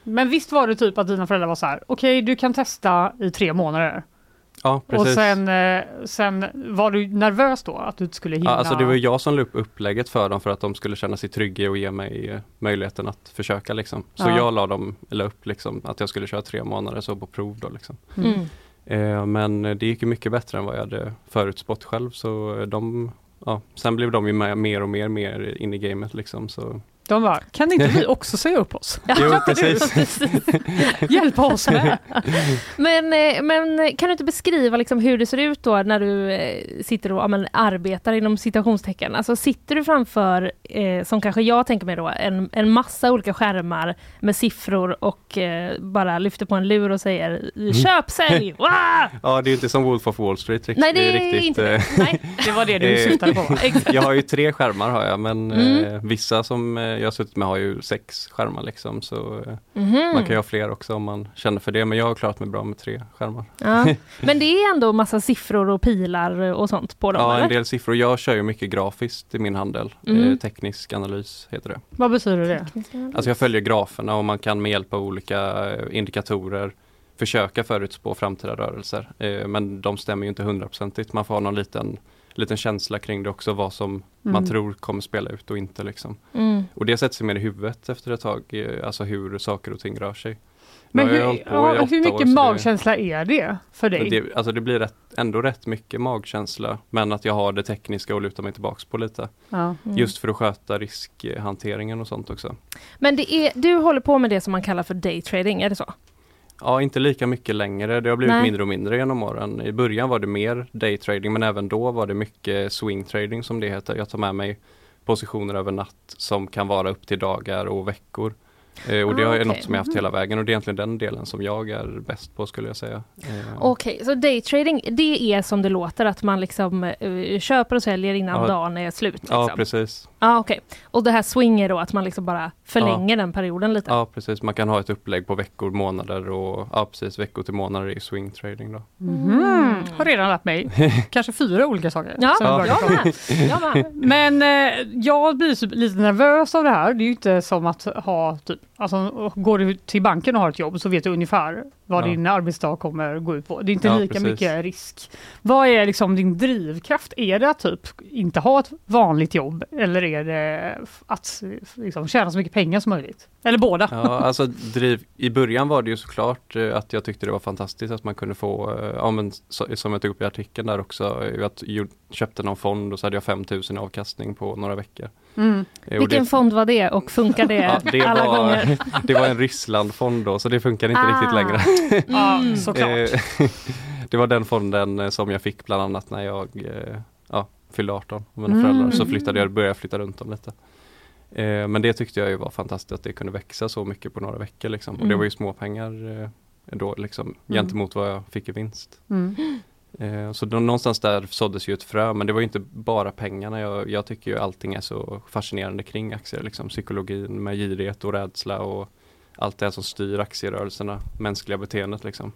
Men visst var det typ att dina föräldrar var så här, okej du kan testa i tre månader. Ja, precis. Och sen, eh, sen var du nervös då att du inte skulle hinna? Ja, alltså det var jag som la upp upplägget för dem för att de skulle känna sig trygga och ge mig eh, möjligheten att försöka liksom. Så Ja. jag la dem, la upp liksom att jag skulle köra tre månader så på prov då liksom. Mm. Eh, men det gick ju mycket bättre än vad jag hade förutspått själv så de, ja, sen blev de ju med mer och mer, mer in i gamet liksom så. De bara, kan inte vi (laughs) också säga upp oss? (laughs) Jo, Kan inte du precis. (laughs) Hjälpa oss med? Men, eh, men kan du inte beskriva liksom hur det ser ut då när du eh, sitter och ja, men, arbetar inom citationstecken? Alltså sitter du framför, eh, som kanske jag tänker mig då, en, en massa olika skärmar med siffror och eh, bara lyfter på en lur och säger köp, sälj! Ja, det är inte som Wolf of Wall Street riktigt. Nej, det är riktigt, inte det. eh, Nej. Det var det du Eh, syftade på jag har ju tre skärmar har jag men Mm. eh, vissa som eh, jag har suttit med har ju sex skärmar liksom så eh, Mhm. man kan ju ha fler också om man känner för det men jag har klarat mig bra med tre skärmar. Ja. (laughs) Men det är ändå massa siffror och pilar och sånt på dem, Ja, eller? en del siffror. Jag kör ju mycket grafiskt i min handel. Mm. Eh, teknisk analys heter det. Vad betyder det? Alltså jag följer graferna och man kan med hjälp av olika eh, indikatorer försöka förutspå framtida rörelser. Eh, men de stämmer ju inte hundraprocentigt. Man får ha någon liten, liten känsla kring det också, vad som man Mm. tror kommer spela ut och inte. Liksom. Mm. Och det sätter sig mer i huvudet efter ett tag, eh, alltså hur saker och ting rör sig. Men hur, ja, hur år, mycket det- magkänsla är det för dig? Det, alltså det blir rätt, ändå rätt mycket magkänsla men att jag har det tekniska att luta mig tillbaks på lite. Ja. Mm. Just för att sköta riskhanteringen och sånt också. Men det är, du håller på med det som man kallar för daytrading, är det så? Ja, inte lika mycket längre. Det har blivit Nej. mindre och mindre genom åren. I början var det mer daytrading men även då var det mycket swing trading som det heter. Jag tar med mig positioner över natt som kan vara upp till dagar och veckor. Eh, och det Ah, är okej. något som jag haft hela vägen och det är egentligen den delen som jag är bäst på skulle jag säga. Eh, Okej, så daytrading, det är som det låter att man liksom eh, köper och säljer innan Ja. dagen är slut? Liksom. Ja, precis. Ja, okej. Och det här swing är då att man liksom bara förlänger den perioden lite? Ja, precis. Man kan ha ett upplägg på veckor, månader och ja, precis veckor till månader i swing trading då. Mhm. Har redan lärt mig (laughs) kanske fyra olika saker. Ja, började jag med. Jag med. Men eh, jag blir så lite nervös av det här. Det är ju inte som att ha typ, alltså går du till banken och har ett jobb så vet du ungefär vad Ja. din arbetsdag kommer gå ut på. Det är inte Ja, lika precis. mycket risk. Vad är liksom din drivkraft? Är det att typ inte ha ett vanligt jobb eller är det att liksom, tjäna så mycket pengar som möjligt? Eller båda? Ja, alltså driv, i början var det ju såklart eh, att jag tyckte det var fantastiskt att man kunde få, eh, ja men som jag tog upp i artikeln där också, eh, att jag köpte någon fond och så hade jag 5000 i avkastning på några veckor. Mm. Eh, och Vilken det, fond var det och funkar det, (laughs) ja, det, alla var, gånger? (laughs) det var en Rysslandfond då så det funkar inte Ah. riktigt längre. (laughs) Mm. såklart. Det var den fonden eh, som jag fick bland annat när jag ja, fyllde 18 med mina Mm. föräldrar. Så flyttade jag, började jag flytta runt dem lite. Men det tyckte jag ju var fantastiskt att det kunde växa så mycket på några veckor. Liksom. Och det Mm. var ju småpengar då liksom, gentemot vad jag fick i vinst. Mm. Eh, så då, någonstans där såddes ju ett frö men det var ju inte bara pengarna. Jag, jag tycker ju allting är så fascinerande kring aktier. Liksom. Psykologin med girighet och rädsla och allt det som styr aktierörelserna, mänskliga beteendet liksom.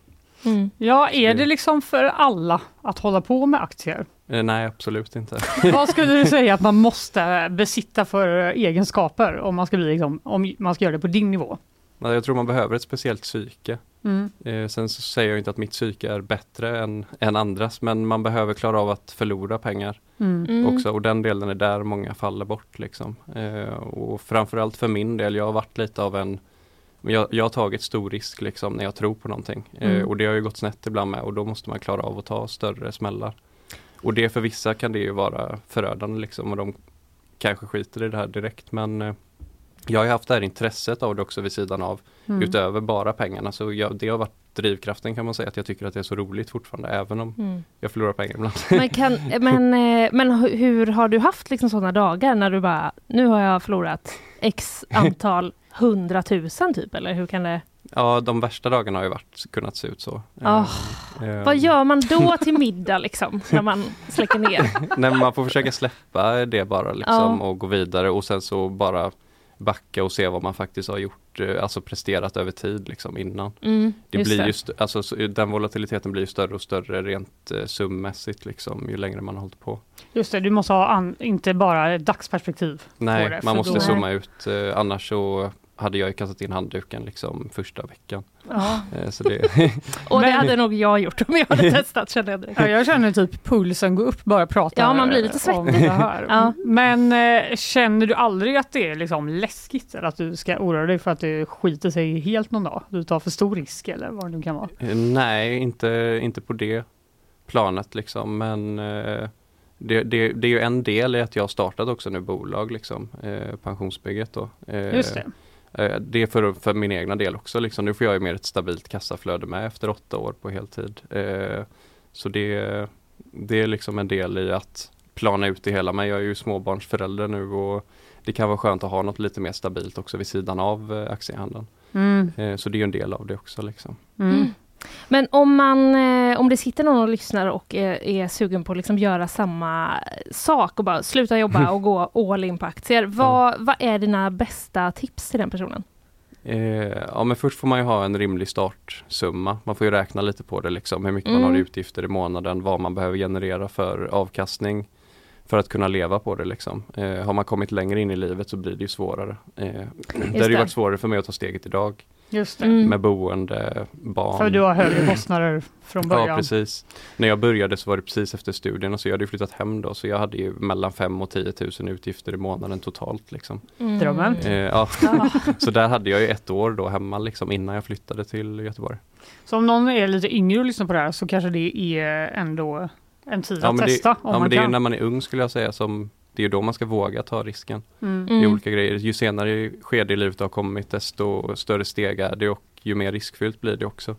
Mm. Ja, är det liksom för alla att hålla på med aktier? Eh, nej, absolut inte. (laughs) Vad skulle du säga att man (laughs) måste besitta för egenskaper om man ska, bli liksom, om man ska göra det på din nivå? Jag tror man behöver ett speciellt psyke. Mm. Eh, sen så säger jag inte att mitt psyke är bättre än, än andras, men man behöver klara av att förlora pengar Mm. Mm. också. Och den delen är där många faller bort. Liksom. Eh, och framförallt för min del, jag har varit lite av en jag, jag har tagit stor risk liksom när jag tror på någonting. Eh, Mm. och det har ju gått snett ibland med och då måste man klara av att ta större smällar. Och det för vissa kan det ju vara förödande liksom och de kanske skiter i det här direkt men eh, jag har ju haft det här intresset av det också vid sidan av Mm. utöver bara pengarna. Så jag, det har varit drivkraften kan man säga att jag tycker att det är så roligt fortfarande även om Mm. jag förlorar pengar ibland. (laughs) Men, kan, men, eh, men hu- hur har du haft liksom sådana dagar när du bara, nu har jag förlorat x antal (laughs) hundratusen typ, eller hur kan det? Ja, de värsta dagarna har ju varit, kunnat se ut så. Ah, Eh, Vad gör man då till middag liksom, (laughs) när man släcker ner? Nej, man får försöka släppa det bara liksom, Ja. och gå vidare och sen så bara backa och se vad man faktiskt har gjort, eh, alltså presterat över tid liksom innan. Mm, Det just blir det. ju st- alltså, så- den volatiliteten blir ju större och större rent eh, summässigt liksom, ju längre man har hållit på. Just det, du måste ha an, inte bara dagsperspektiv. på Nej, det, man måste då- zooma ut, eh, annars så hade jag ju kastat in handduken liksom första veckan. Ja. Eh, Så det, (laughs) Och det hade nog jag gjort om jag hade (laughs) testat känner jag direkt. Ja, jag känner typ pulsen gå upp bara jag pratar Ja, man blir lite eh, svettig. (laughs) Ja. Men eh, känner du aldrig att det är liksom läskigt eller att du ska oroa dig för att det skiter sig helt någon dag? Du tar för stor risk eller vad det nu kan vara? Nej, inte, inte på det planet liksom, men eh, det, det, det är ju en del i att jag har startat också nu bolag, liksom, eh, pensionsbygget då. Eh, Just det. Eh, Det är för, för min egna del också, liksom. nu får jag ju mer ett stabilt kassaflöde med efter åtta år på heltid. Eh, Så det, det är liksom en del i att plana ut det hela, men jag är ju småbarnsförälder nu och det kan vara skönt att ha något lite mer stabilt också vid sidan av eh, aktiehandeln. Mm. Så det är ju en del av det också. Liksom. Mm. Men om, man, eh, om det sitter någon och lyssnar och är, är sugen på att liksom göra samma sak och bara sluta jobba och gå all in på aktier. Vad, vad är dina bästa tips till den personen? Eh, ja men först får man ju ha en rimlig startsumma. Man får ju räkna lite på det liksom, hur mycket man Mm. har i utgifter i månaden, vad man behöver generera för avkastning för att kunna leva på det liksom. Eh, har man kommit längre in i livet så blir det ju svårare. Eh, (clears throat) det har ju varit svårare för mig att ta steget idag Just det. Mm. med boende, barn. För du har högre kostnader från början. Ja precis. När jag började så var det precis efter studierna så jag hade ju flyttat hem då så jag hade ju mellan 5 och 10 000 utgifter i månaden totalt liksom. Mm. Drömmen. Eh, ja. (laughs) så där hade jag ju ett år då hemma liksom innan jag flyttade till Göteborg. Så om någon är lite yngre och lyssnar på det här så kanske det är ändå en tid Ja, att men det, testa om ja, man men det är kan. när man är ung skulle jag säga som det är ju då man ska våga ta risken Mm. i Mm. olika grejer. Ju senare skede i livet har kommit desto större steg är det och ju mer riskfyllt blir det också.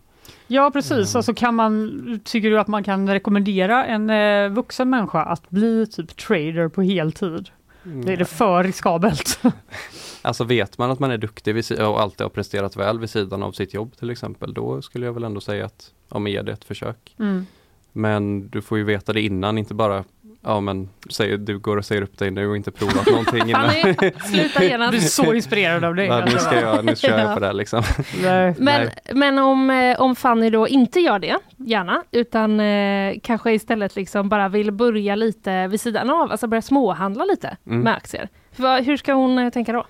Ja precis, Mm. alltså kan man, tycker du att man kan rekommendera en eh, vuxen människa att bli typ trader på heltid? Det är det för riskabelt? (laughs) Alltså vet man att man är duktig och alltid har presterat väl vid sidan av sitt jobb till exempel, då skulle jag väl ändå säga att ja, men ge det ett försök. Mm. Men du får ju veta det innan, inte bara ja men säg, du går och säger upp dig nu och inte provat någonting (laughs) innan. Sluta genast. blir så inspirerad av. Ja, nu alltså. ska jag, nu kör jag Ja. på det liksom. Nej. (laughs) Men, Nej. men om, eh, om Fanny då inte gör det, gärna, utan eh, kanske istället liksom bara vill börja lite vid sidan av, alltså börja småhandla lite Mm. med aktier. Vad- hur ska hon eh, tänka då?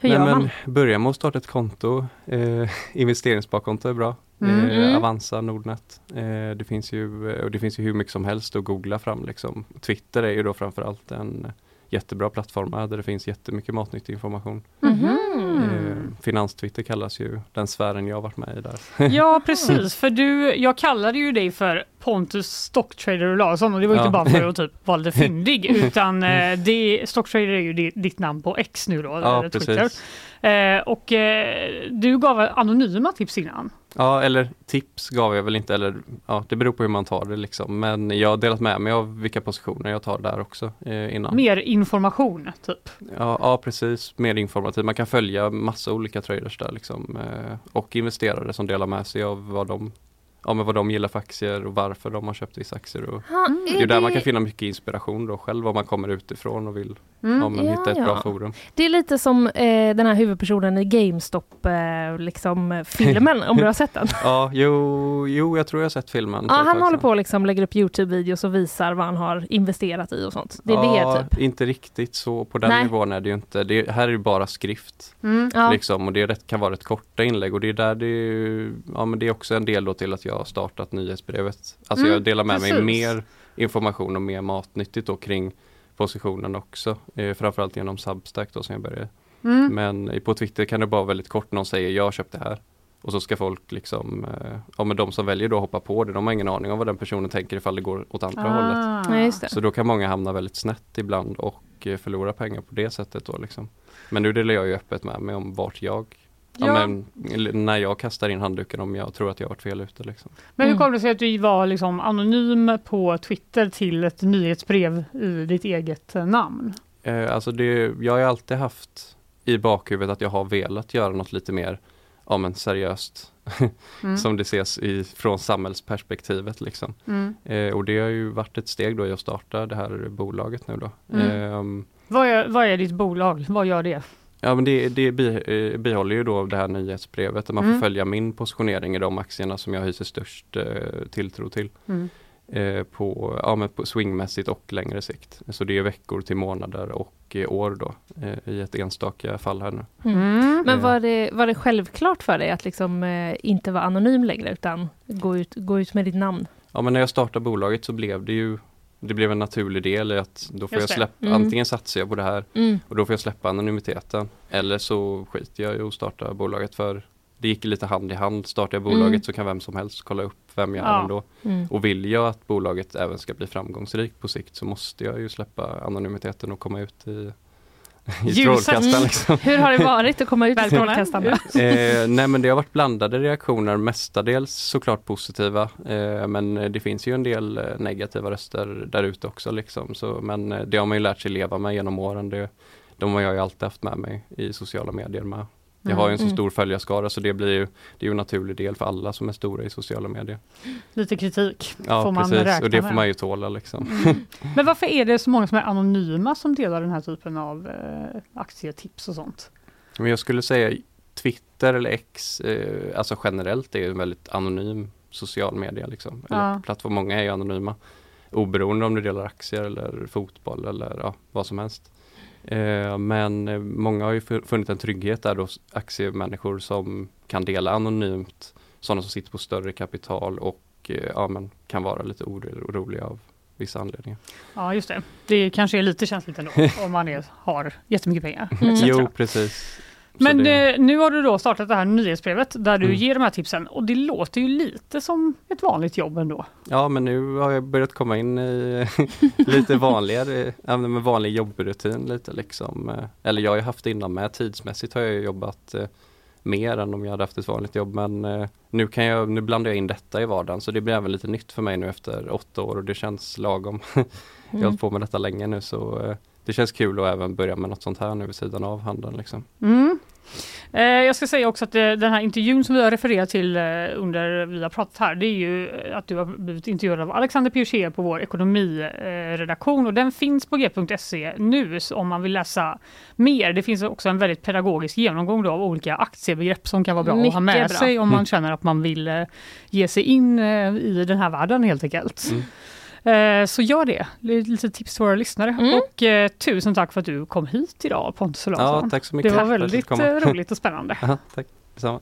Hur Nej, gör men man? Börja med att starta ett konto. Eh, (laughs) investeringssparkonto är bra. Mm. Eh, Mm. Avanza, Nordnet. Eh, det, finns ju, och det finns ju hur mycket som helst att googla fram. Liksom. Twitter är ju då framförallt en jättebra plattform där det finns jättemycket matnyttig information. Mhm. Eh, Finanstwitter kallas ju den sfären jag har varit med i där. (laughs) Ja precis, för du, jag kallade ju dig för Pontus Stocktrader Olausson och det var ju Ja. inte bara för att typ (laughs) vara lite fyndig utan eh, det, Stocktrader är ju di- ditt namn på X nu då, Ja, eller Twitter. precis. Eh, och eh, du gav anonyma tips innan. Ja, eller tips gav jag väl inte, eller ja, det beror på hur man tar det liksom. Men jag har delat med mig av vilka positioner jag tar där också eh, innan. Mer information typ. Ja, ja precis, mer informativt. Man kan följa massa olika traders där liksom. Eh, och investerare som delar med sig av vad de, ja, men vad de gillar för aktier och varför de har köpt vissa aktier. Och Ha, det är ju där man kan finna mycket inspiration då själv om man kommer utifrån och vill Mm. ja, men Ja, hitta ett ja. bra forum. Det är lite som eh, den här huvudpersonen i GameStop eh, liksom, filmen, om du har sett den. (laughs) Ja, jo, jo, jag tror jag har sett filmen. Ja, han håller på och liksom lägger upp Youtube-videos och visar vad han har investerat i och sånt. Det är ja, det typ. inte riktigt så. På den Nej. nivån är det ju inte. Det, här är det bara skrift. Mm. Ja. Liksom, och det rätt, kan vara rätt korta inlägg och det är där det är, ja, men det är också en del då till att jag har startat nyhetsbrevet. Alltså Mm, jag delar med mig precis. mer information och mer matnyttigt då kring positionen också. Eh, framförallt genom Substack då som jag började. Mm. Men på Twitter kan det bara vara väldigt kort, någon säger jag köpte det här. Och så ska folk liksom, eh, ja men de som väljer då hoppa på det, de har ingen aning om vad den personen tänker ifall det går åt andra hållet. Ah. Ja, just det. Så då kan många hamna väldigt snett ibland och eh, förlora pengar på det sättet då liksom. Men nu delar jag ju öppet med mig om vart jag, ja. Ja. men, när jag kastar in handduken om jag tror att jag har varit fel ute liksom. Men hur Mm. kom det sig att du var liksom anonym på Twitter till ett nyhetsbrev i ditt eget eh, namn? Eh, alltså det, jag har ju alltid haft i bakhuvudet att jag har velat göra något lite mer, ja men seriöst. (laughs) Mm. Som det ses i, från samhällsperspektivet liksom. Mm. Eh, och det har ju varit ett steg då i att starta det här bolaget nu då. Mm. Ehm, Vad, är, vad är ditt bolag? Vad gör det? Ja men det, det bi, eh, bihåller ju då det här nyhetsbrevet där man Mm. får följa min positionering i de aktierna som jag hyser störst eh, tilltro till. Mm. eh, på, ja, men på swingmässigt och längre sikt. Så det är veckor till månader och eh, år då eh, i ett enstaka fall här nu. Mm. Men Eh. var det, var det självklart för dig att liksom, inte vara anonym längre utan gå ut, gå ut med ditt namn? Ja men när jag startade bolaget så blev det ju det blev en naturlig del i att då får Just jag släppa, Mm. antingen satsar jag på det här Mm. och då får jag släppa anonymiteten. Eller så skiter jag i att starta bolaget för det gick lite hand i hand. Startar jag bolaget Mm. så kan vem som helst kolla upp vem jag Ja. är ändå. Mm. Och vill jag att bolaget även ska bli framgångsrikt på sikt så måste jag ju släppa anonymiteten och komma ut i, (laughs) i strålkastaren. Liksom. (laughs) Hur har det varit att komma ut i strålkastarna? (laughs) eh, nej men det har varit blandade reaktioner, mestadels såklart positiva. Eh, men det finns ju en del eh, negativa röster där ute också. Liksom. Så, men eh, det har man ju lärt sig leva med genom åren. Det, de har jag ju alltid haft med mig i sociala medier med. Jag har ju en så Mm. stor följarskara så det blir ju, det är ju en naturlig del för alla som är stora i sociala medier. Lite kritik Ja får man precis räkna och det får med. man ju tåla liksom. Men varför är det så många som är anonyma som delar den här typen av eh, aktietips och sånt? Men jag skulle säga Twitter eller X, eh, alltså generellt är ju en väldigt anonym social media liksom. Eller Ja. plattform, många är ju anonyma. Oberoende om du delar aktier eller fotboll eller ja, vad som helst. Eh, men eh, många har ju fu- funnit en trygghet där då, aktiemänniskor som kan dela anonymt, sådana som sitter på större kapital och eh, ja, men kan vara lite oro- oroliga av vissa anledningar. Ja, just det. Det kanske är lite känsligt ändå (laughs) om man är, har jättemycket pengar. Mm. Jo, precis. Men det- eh, nu har du då startat det här nyhetsbrevet där du Mm. ger de här tipsen och det låter ju lite som ett vanligt jobb ändå. Ja men nu har jag börjat komma in i (laughs) lite vanligare, men med vanlig jobbrutin lite liksom. eh, Eller jag har ju haft det innan med, tidsmässigt har jag jobbat eh, mer än om jag hade haft ett vanligt jobb men eh, nu kan jag, nu blandar jag in detta i vardagen så det blir även lite nytt för mig nu efter åtta år och det känns lagom. (laughs) jag har Mm. hållit på med detta länge nu så det känns kul att även börja med något sånt här nu vid sidan av handeln liksom. Mm. Eh, jag ska säga också att eh, den här intervjun som vi har refererat till eh, under vi har pratat här, det är ju att du har blivit intervjuad av Alexander Piochet på vår ekonomiredaktion och den finns på g.se nu så om man vill läsa mer. Det finns också en väldigt pedagogisk genomgång då av olika aktiebegrepp som kan vara bra att ha Mycket med bra. sig om man känner att man vill ge sig in i den här världen helt enkelt. Mm. Eh, Så gör det. Lite tips till våra lyssnare. Mm. Och eh, tusen tack för att du kom hit idag Pontus Olausson. Ja, tack så mycket Det var väldigt eh, roligt och spännande. (laughs) Ja, tack detsamma.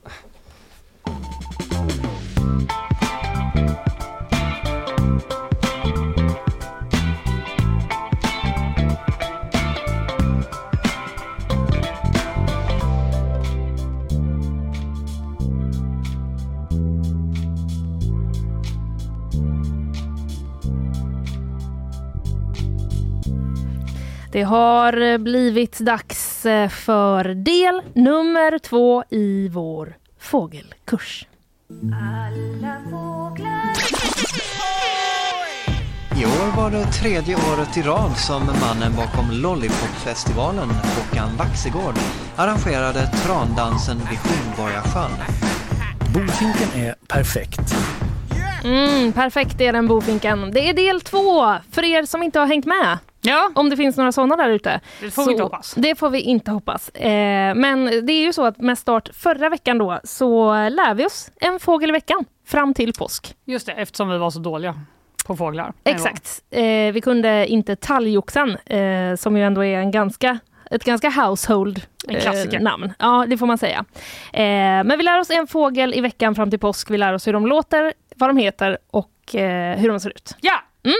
Det har blivit dags eh, för del nummer två i vår fågelkurs. I år var det tredje året i rad som mannen bakom Lollipopfestivalen, Håkan Waxegård, arrangerade trandansen vid Hornborgasjön. Bofinken är perfekt. Mm, perfekt är den bofinken. Det är del två för er som inte har hängt med. Ja. Om det finns några sådana där ute. Det får vi inte hoppas. Det får vi inte hoppas. Eh, men det är ju så att med start förra veckan då så lär vi oss en fågel i veckan fram till påsk. Just det, eftersom vi var så dåliga på fåglar. Exakt. Eh, vi kunde inte talgoxen eh, som ju ändå är en ganska ett ganska household eh, namn. Ja, det får man säga. Eh, men vi lär oss en fågel i veckan fram till påsk. Vi lär oss hur de låter, vad de heter och eh, hur de ser ut. Ja! Mm.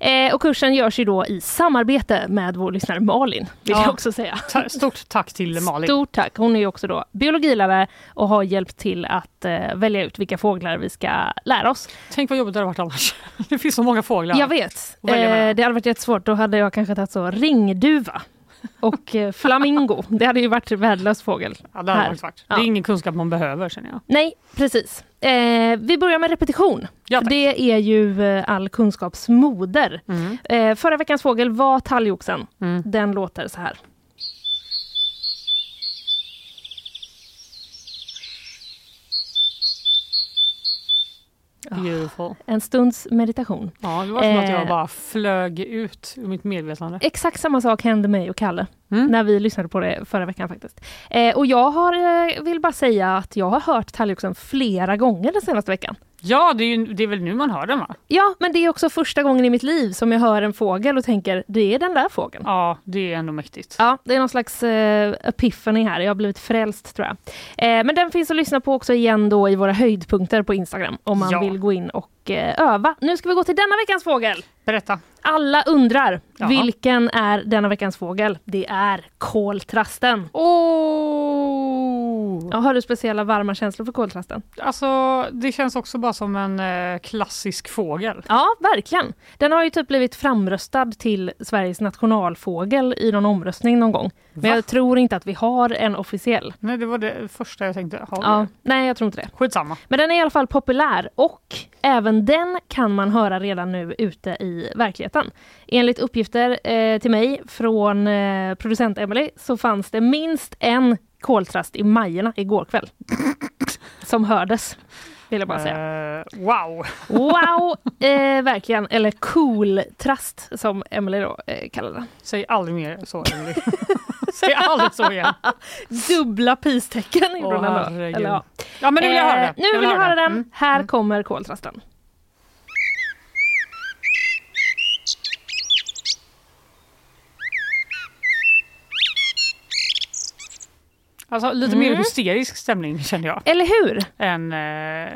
Eh, och kursen görs ju då i samarbete med vår lyssnare Malin, vill Ja. jag också säga. Ta- Stort tack till (laughs) Malin. Stort tack. Hon är ju också då biologilärare och har hjälpt till att eh, välja ut vilka fåglar vi ska lära oss. Tänk vad jobbigt det hade varit annars. (laughs) Det finns så många fåglar. Jag vet. Eh, det hade varit jättesvårt. Då hade jag kanske tagit så ringduva och eh, flamingo. Det hade ju varit värdelös fågel. Ja, det, hade varit svart. Ja. det är ingen kunskap man behöver känner jag. Nej, precis. Eh, vi börjar med repetition. För det är ju eh, all kunskaps moder. Mm. Eh, förra veckans fågel var talgoxen. Den låter så här. Beautiful. En stunds meditation. Ja, det var som att jag Eh, bara flög ut ur mitt medvetande. Exakt samma sak hände mig och Kalle när vi lyssnade på det förra veckan faktiskt. Eh, och jag har, eh, vill bara säga att jag har hört talgoxen flera gånger den senaste veckan. Ja, det är, ju, det är väl nu man hör den va? Ja, men det är också första gången i mitt liv som jag hör en fågel och tänker, det är den där fågeln. Ja, det är ändå mäktigt. Ja, det är någon slags eh, epiphany här. Jag har blivit frälst tror jag. Eh, men den finns att lyssna på också igen då i våra höjdpunkter på Instagram om man Ja. vill gå in och eh, öva. Nu ska vi gå till denna veckans fågel. Berätta. Alla undrar, Jaha. vilken är denna veckans fågel? Det är koltrasten. Oh. Ja, har du speciella varma känslor för koltrasten? Alltså, det känns också bara som en eh, klassisk fågel. Ja, verkligen. Den har ju typ blivit framröstad till Sveriges nationalfågel i någon omröstning någon gång. Men Va? jag tror inte att vi har en officiell. Nej, det var det första jag tänkte. Har vi Ja, det? nej, jag tror inte det. Skitsamma. Men den är i alla fall populär och även den kan man höra redan nu ute i verkligheten. Enligt uppgifter eh, till mig från eh, producent Emily så fanns det minst en koltrast i Majerna igår kväll. som hördes, vill jag bara säga. Eh, wow! Wow, eh, verkligen. Eller cool-trast som Emily då eh, kallar det. Säg aldrig mer så, Emily. (laughs) Säg aldrig så igen. Dubbla pistecken gjorde hon ändå. ja. Ja, men nu vill jag höra det. Eh, nu vill jag höra den. Mm. Här kommer koltrasten. Alltså lite mer Mm. hysterisk stämning (laughs) kände jag. Eller hur? Än eh,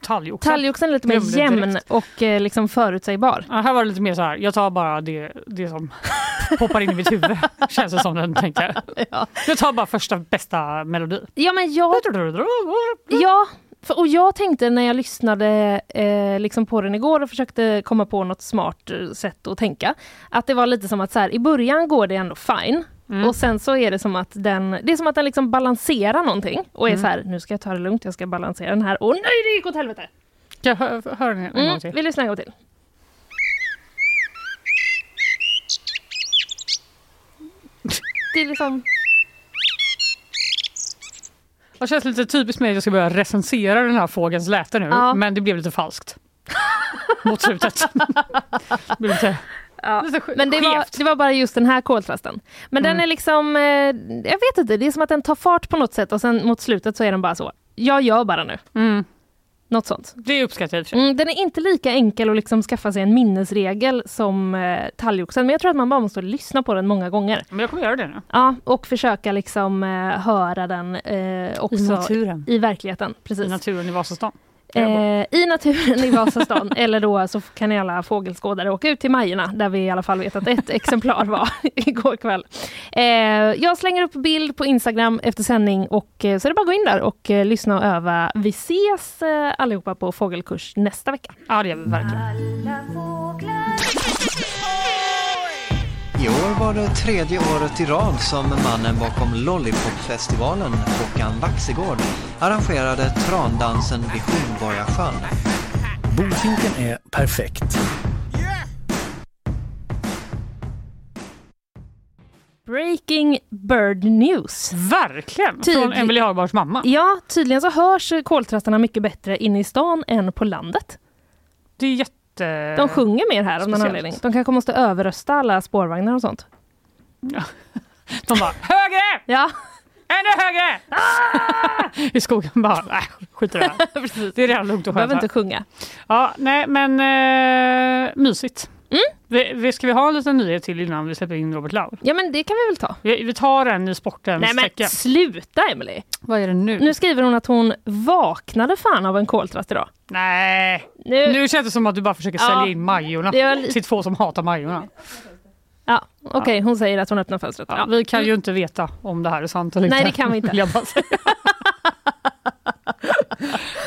talgoxen. Talgoxen är lite mer jämn direkt. och eh, liksom förutsägbar. Ja, här var det lite mer så här, jag tar bara det, det som (laughs) poppar in i mitt huvud. Känns det som den tänker. Jag tar bara första bästa melodi. Ja, men jag... Ja, för, och jag tänkte när jag lyssnade eh, liksom på den igår och försökte komma på något smart eh, sätt att tänka. Att det var lite som att så här, i början går det ändå fine. Mm. Och sen så är det som att den, det är som att den liksom balanserar någonting och är Mm. så här, nu ska jag ta det lugnt, jag ska balansera den här. Och nej, det gick åt helvete! Jag hö- höra den en Mm, gång till? vi lyssnar en gång till. Det är liksom... Det känns lite typiskt mig att jag ska börja recensera den här fågelns läte nu, Ja. men det blev lite falskt. Mot slutet. (laughs) det blev lite, Ja. sk- Men det var, det var bara just den här koltrasten. Men Mm. den är liksom, eh, jag vet inte, det är som att den tar fart på något sätt och sen mot slutet så är den bara så, jag gör bara nu. Mm. Något sånt. Det uppskattar jag. Mm, den är inte lika enkel att liksom skaffa sig en minnesregel som eh, talgoxen, men jag tror att man bara måste lyssna på den många gånger. Men jag kommer göra det nu. Ja, och försöka liksom eh, höra den eh, också I naturen. i verkligheten. Precis. I naturen i Vasastan. Eh, I naturen i Vasastan, (laughs) eller då så kan ni alla fågelskådare åka ut till Majerna, där vi i alla fall vet att ett exemplar var (laughs) igår kväll. Eh, jag slänger upp bild på Instagram efter sändning och eh, så är det bara att gå in där och eh, lyssna och öva. Vi ses eh, allihopa på fågelkurs nästa vecka. Ja, det gör vi verkligen. I år var det tredje året i rad som mannen bakom Lollipopfestivalen, Håkan Waxegård, arrangerade trandansen vid Hornborgasjön. Bofinken är perfekt. Breaking Bird News. Verkligen! Från Tydlig- Emelie Hagbars mamma. Ja, tydligen så hörs koltrastarna mycket bättre inne i stan än på landet. Det är jätte... De sjunger mer här av någon anledning. De kanske måste överrösta alla spårvagnar och sånt. (laughs) De bara högre! Ja. Ännu högre! Ah! I skogen bara, äh, skit i det här. (laughs) Det är redan lugnt och Behöver skönt. inte sjunga. Ja, nej men eh, mysigt. Vi, vi, ska vi ha en liten nyhet till innan vi släpper in Robert Laul? Ja men det kan vi väl ta. Vi, vi tar den i sportens Nej men tecken. sluta Emily. Vad är det nu? Nu skriver hon att hon vaknade fan av en koltrast idag. Nej, Nu, nu känns det som att du bara försöker Ja, sälja in Majorna var till två som hatar Majorna. Ja, Okej, hon säger att hon öppnar fönstret. Ja, vi kan ju inte veta om det här är sant eller Nej, inte. det kan vi inte. (laughs)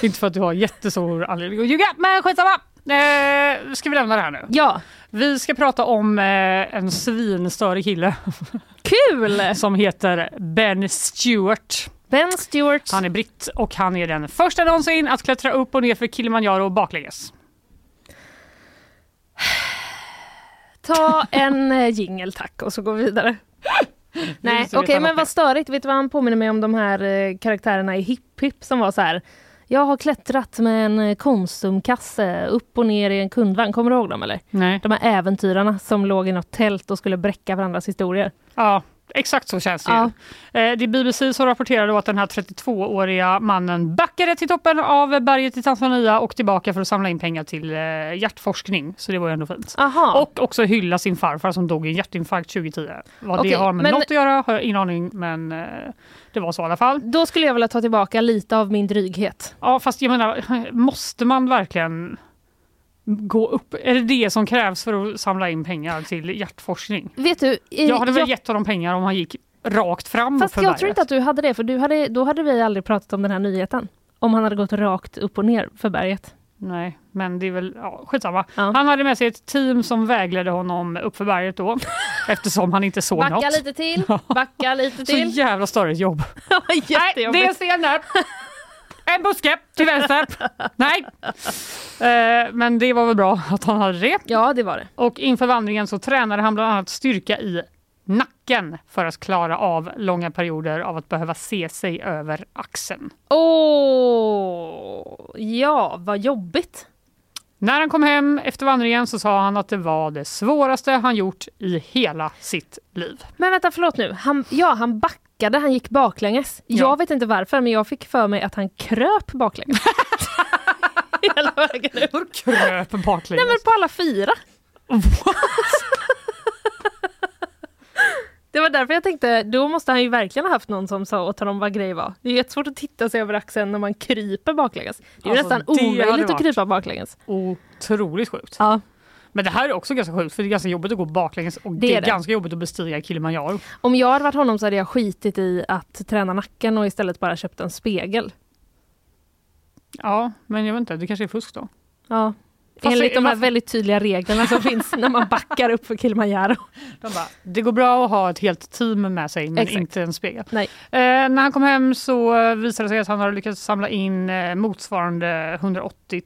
inte för att du har jättestor anledning att ljuga, men skitsamma. Eh, ska vi lämna det här nu? Ja, Vi ska prata om eh, en svinstörig kille (laughs) kul! som heter Ben Stewart. Ben Stewart. Han är britt och han är den första någonsin att klättra upp och ner för Kilimanjaro baklänges. Ta en eh, jingel tack och så går vi vidare. (laughs) Nej, okej han men vad vad störigt. Vet du vad han påminner mig om de här eh, karaktärerna i Hipp Hipp som var så här. Jag har klättrat med en eh, Konsumkasse upp och ner i en kundvagn. Kommer du ihåg dem eller? Nej. De här äventyrarna som låg i något tält och skulle bräcka varandras historier. Ja, Exakt så känns det Ja. ju. Eh, Det är BBC som rapporterar då att den här 32-åriga mannen backade till toppen av berget i Tanzania och tillbaka för att samla in pengar till eh, hjärtforskning. Så det var ju ändå fint. Aha. Och också hylla sin farfar som dog i en hjärtinfarkt 2010. Vad Okej, det har med men- något att göra har jag ingen aning men eh, det var så i alla fall. Då skulle jag vilja ta tillbaka lite av min dryghet. Ja fast jag menar, måste man verkligen gå upp? Är det det som krävs för att samla in pengar till hjärtforskning? Vet du, eh, Jag hade väl jag- gett honom pengar om han gick rakt fram Fast jag tror inte att du hade det, för du hade, då hade vi aldrig pratat om den här nyheten. Om han hade gått rakt upp och ner för berget. Nej, men det är väl ja, skitsamma. Han hade med sig ett team som vägledde honom upp för berget då. (laughs) eftersom han inte såg Backa något. lite till, (laughs) backa lite Så till. jävla störigt jobb. (laughs) Nej, det är en sten där. En buske till vänster. Nej. Eh, men det var väl bra att han hade det. Ja, det var det. Och inför vandringen så tränade han bland annat styrka i nacken för att klara av långa perioder av att behöva se sig över axeln. Åh, ja, vad jobbigt. När han kom hem efter vandringen så sa han att det var det svåraste han gjort i hela sitt liv. Men vänta, förlåt nu. Han, ja, han backade, han gick baklänges. Jag vet inte varför, men jag fick för mig att han kröp baklänges. (laughs) (laughs) Hela vägen upp. Hur kröp baklänges? Nej, men på alla fyra. (laughs) Det var därför jag tänkte, då måste han ju verkligen ha haft någon som sa åt honom vad grej var. Det är jättesvårt att titta sig över axeln när man kryper baklänges. Det är Alltså, nästan omöjligt att krypa baklänges. Otroligt sjukt. Ja. Men det här är också ganska sjukt för det är ganska jobbigt att gå baklänges och det, Det är är det. ganska jobbigt att bestiga Kilimanjaro. Om jag hade varit honom så hade jag skitit i att träna nacken och istället bara köpt en spegel. Ja, men jag vet inte, det kanske är fusk då. Ja. Fast Enligt de här varför- väldigt tydliga reglerna som (laughs) finns när man backar upp för Kilimanjaro. De bara, det går bra att ha ett helt team med sig men Exakt. inte en spegel. Eh, när han kom hem så eh, visade det sig att han hade lyckats samla in eh, motsvarande 180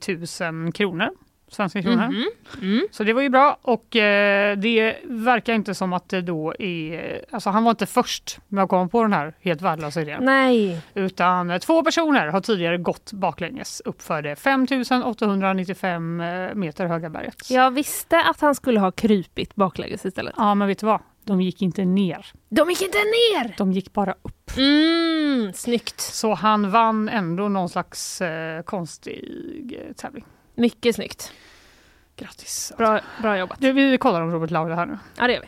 000 kronor. Svenska kronor. Mhm. Mm. Så det var ju bra och eh, det verkar inte som att det då är... Alltså han var inte först med att komma på den här helt värdelösa idén. Nej. Utan eh, två personer har tidigare gått baklänges uppför det 5 895 eh, meter höga berget. Jag visste att han skulle ha krypit baklänges istället. Ja men vet du vad? De gick inte ner. De gick inte ner! De gick bara upp. Mm, snyggt. Så han vann ändå någon slags eh, konstig eh, tävling. Mycket snyggt. Grattis. Bra, bra jobbat. Du, vi kollar om Robert Laula här nu. Ja, det gör vi.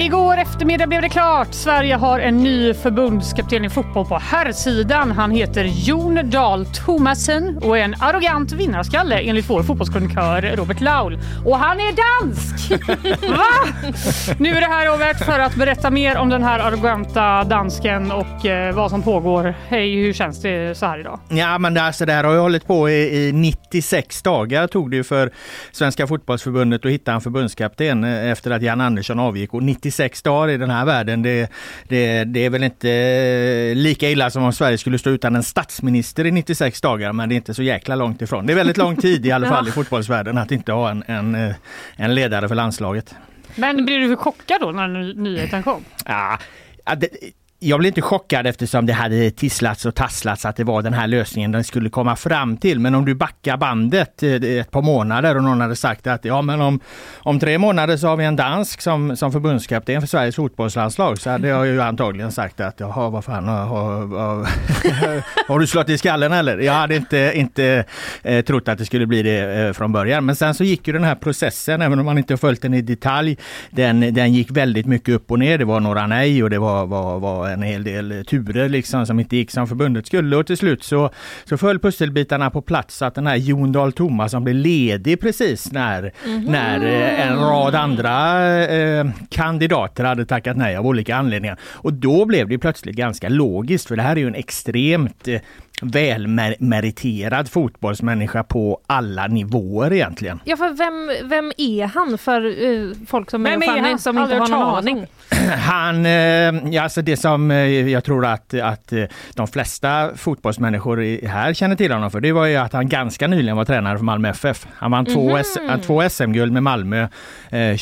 Igår eftermiddag blev det klart. Sverige har en ny förbundskapten i fotboll på herrsidan. Han heter Jon Dahl Thomasen och är en arrogant vinnarskalle enligt vår fotbollskrönikör Robert Laul. Och han är dansk! (laughs) Va? Nu är det här Robert för att berätta mer om den här arroganta dansken och eh, vad som pågår. Hej, hur känns det så här idag? Ja men det, alltså, det här har ju hållit på i, i 96 dagar tog det ju för Svenska fotbollsförbundet att hitta en förbundskapten eh, efter att Jan Andersson avgick. Och 96 dagar i den här världen det, det, det är väl inte eh, lika illa som om Sverige skulle stå utan en statsminister i 96 dagar men det är inte så jäkla långt ifrån. Det är väldigt lång tid i alla (laughs) fall i fotbollsvärlden att inte ha en, en, eh, en ledare för landslaget. Men blir du chockad då när ny- nyheten kom? Ja, det, jag blev inte chockad eftersom det hade tisslats och tasslats att det var den här lösningen den skulle komma fram till. Men om du backar bandet eh, ett par månader och någon hade sagt att ja men om, om tre månader så har vi en dansk som, som förbundskapten för Sveriges fotbollslandslag så hade jag ju antagligen sagt att jaha vad fan har, har, har, (laughs) har du slått i skallen eller? Jag hade inte, inte eh, trott att det skulle bli det eh, från början. Men sen så gick ju den här processen, även om man inte har följt den i detalj, den, den gick väldigt mycket upp och ner. Det var några nej och det var, var, var en hel del turer liksom som inte gick som förbundet skulle. Och till slut så, så föll pusselbitarna på plats så att den här Jon Dahl Tomasson blev ledig precis när, när eh, en rad andra eh, kandidater hade tackat nej av olika anledningar. Och då blev det plötsligt ganska logiskt för det här är ju en extremt eh, välmeriterad fotbollsmänniska på alla nivåer egentligen. Ja, för vem, vem är han för uh, folk som Vem är, är Fanny han? som inte har någon aning? (clears throat) Han, eh, ja, alltså det som eh, jag tror att, att de flesta fotbollsmänniskor här känner till honom för, det var ju att han ganska nyligen var tränare för Malmö FF. Han vann två. S- han två SM-guld med Malmö eh, eh,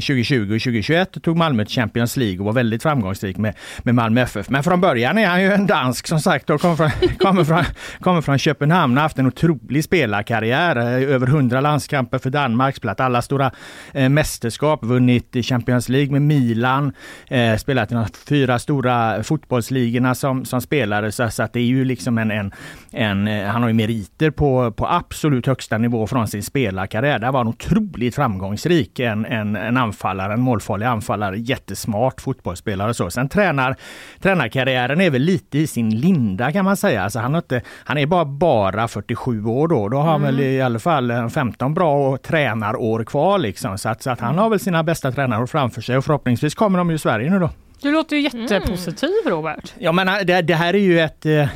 2020 och 2021 och tog Malmö till Champions League och var väldigt framgångsrik med, med Malmö FF. Men från början är han ju en dansk som sagt och (laughs) kommer från, kommer från, kommer från Köpenhamn och har haft en otrolig spelarkarriär. Eh, över 100 landskamper för Danmark, spelat alla stora eh, mästerskap, vunnit i Champions League med Milan, eh, spelat i de fyra stora fotbollsligorna som, som spelare. Så, så att det är ju liksom en, en, en eh, han har ju meriter på, på absolut högsta nivå från sin spelarkarriär. Där var han otroligt framgångsrik. En, en, en anfallare, en målfarlig anfallare, jättesmart fotbollsspelare och så. Sen tränar, tränarkarriären är väl lite i sin linda kan man säga. Alltså han, har inte, han är bara, bara 47 år då. Då har han väl i alla fall eh, 15 bra tränarår kvar liksom. Så att, så att han har väl sina bästa tränarår framför sig och förhoppningsvis kommer de ju i Sverige nu då. Du låter ju jättepositiv Robert. Ja men det, det här är ju ett... eh,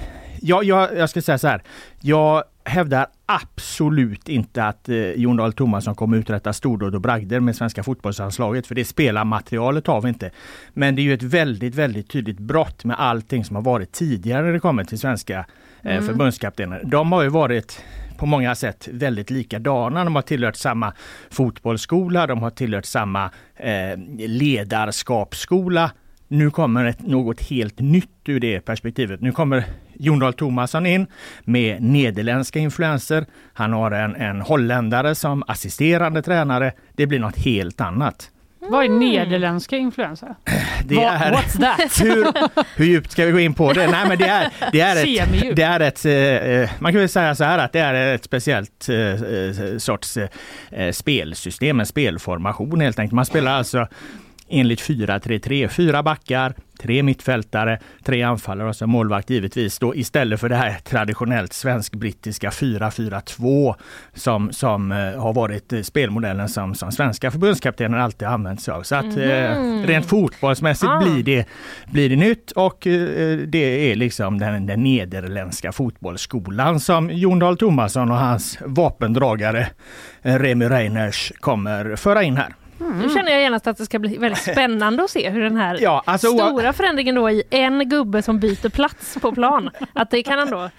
Ja, jag, jag ska säga så här. Jag hävdar absolut inte att eh, Jon Dahl Tomasson kommer uträtta stordåd och bragder med svenska fotbollslandslaget. För det spelarmaterialet har vi inte. Men det är ju ett väldigt, väldigt tydligt brott med allting som har varit tidigare när det kommer till svenska eh, Mm. förbundskaptener. De har ju varit på många sätt väldigt likadana. De har tillhört samma fotbollsskola, de har tillhört samma eh, ledarskapsskola. Nu kommer ett, något helt nytt ur det perspektivet. Nu kommer Jon Dahl Tomasson in med nederländska influenser. Han har en, en holländare som assisterande tränare. Det blir något helt annat. Vad är nederländska influenser? Det är, what's that? (laughs) Hur, hur djupt ska vi gå in på det? Nej, men det är, det är ett, det är ett eh, man kan väl säga så här att det är ett speciellt eh, eh, sorts eh, spelsystem, en spelformation helt enkelt. Man spelar alltså enligt 4-3-3, fyra backar, tre mittfältare, tre anfallare och så målvakt givetvis då istället för det här traditionellt svensk-brittiska 4-4-2 som, som eh, har varit eh, spelmodellen som, som svenska förbundskaptener alltid använt sig av. Så att eh, Mhm. rent fotbollsmässigt Ah. blir, det, blir det nytt och eh, det är liksom den, den nederländska fotbollsskolan som Jon Dahl Tomasson och hans vapendragare eh, Remy Reiners kommer föra in här. Nu känner jag genast att det ska bli väldigt (laughs) spännande att se hur den här Ja, alltså, stora förändringen då i en gubbe som byter plats på plan, att det kan ändå...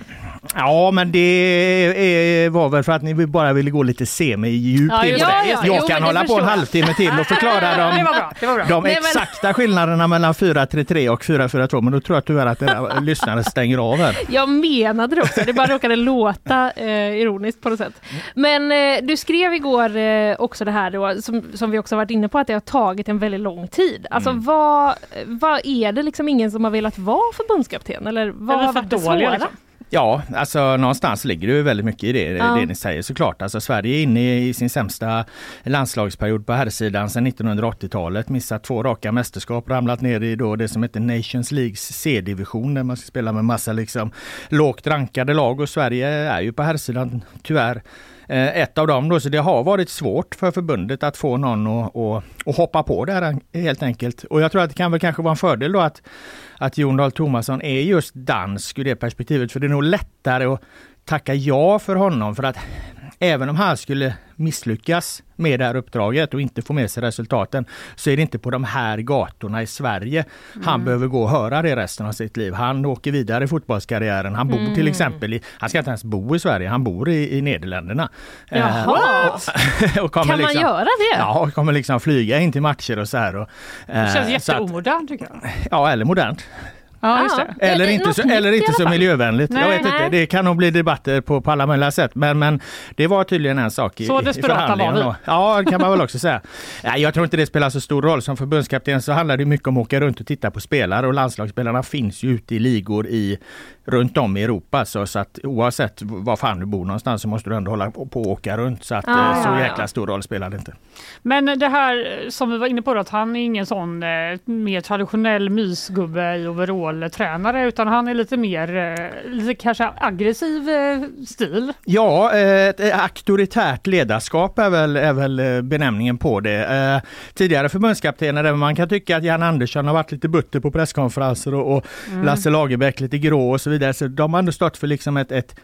Ja, men det är, var väl för att ni bara ville gå lite semi-djupt Ja, in på det, det. det. Jag Jo, kan men det hålla på en halvtimme till och förklara (laughs) Det de, var bra, det var bra. de Nej, men- exakta skillnaderna mellan 4-3-3 och 4-4-2. Men då tror jag tyvärr att era lyssnare stänger av här. Jag menade det också, det bara råkade låta eh, ironiskt på något sätt. Men eh, du skrev igår eh, också det här då, som, som vi också varit inne på, att det har tagit en väldigt lång tid. Alltså Mm. vad, vad är det liksom ingen som har velat vara förbundskapten? Eller vad Eller har för varit det dåliga, svåra? liksom. Ja, alltså någonstans ligger det väldigt mycket i det, Ja. det ni säger såklart. Alltså Sverige är inne i sin sämsta landslagsperiod på herrsidan sedan 1980-talet. Missat två raka mästerskap, ramlat ner i då det som heter Nations Leagues C-division där man ska spela med massa liksom lågt rankade lag och Sverige är ju på herrsidan tyvärr eh, ett av dem då, så det har varit svårt för förbundet att få någon att, att, att hoppa på det här helt enkelt. Och jag tror att det kan väl kanske vara en fördel då att, att Jon Dahl Tomasson är just dansk ur det perspektivet, för det är nog lättare att tacka ja för honom för att även om han skulle misslyckas med det här uppdraget och inte få med sig resultaten så är det inte på de här gatorna i Sverige han Mm. behöver gå och höra det resten av sitt liv. Han åker vidare i fotbollskarriären. Han bor Mm. till exempel i, han ska inte ens bo i Sverige, han bor i, i Nederländerna. Eh, Jaha. (laughs) och, och Kan man göra det? Ja, kommer liksom flyga in till matcher och så här. Och, Det eh, känns att- jätteomodernt tycker jag. Ja, eller modernt. Ja, just det. Eller inte så, eller inte så miljövänligt. Nej, jag vet nej. inte. Det kan nog bli debatter på, på alla möjliga sätt. Men, men det var tydligen en sak i, Så i desperata var förhandlingen. vi. Ja, det kan man väl också säga. (laughs) Nej, jag tror inte det spelar så stor roll. Som förbundskapten så handlar det mycket om att åka runt och titta på spelare och landslagsspelarna finns ju ute i ligor i, runt om i Europa. Så, så att oavsett var fan du bor någonstans så måste du ändå hålla på att åka runt. Så att Ah, eh, så ja, ja. jäkla stor roll spelar det inte. Men det här som vi var inne på, då, att han är ingen sån eh, mer traditionell mysgubbe i overall-tränare utan han är lite mer, eh, lite kanske aggressiv eh, stil. Ja, eh, ett auktoritärt ledarskap är väl, är väl eh, benämningen på det. Eh, Tidigare förbundskaptener, där man kan tycka att Jan Andersson har varit lite butter på presskonferenser och, och Mm. Lasse Lagerbäck lite grå och så vidare vidare. Så de har ändå stått för liksom ett, ett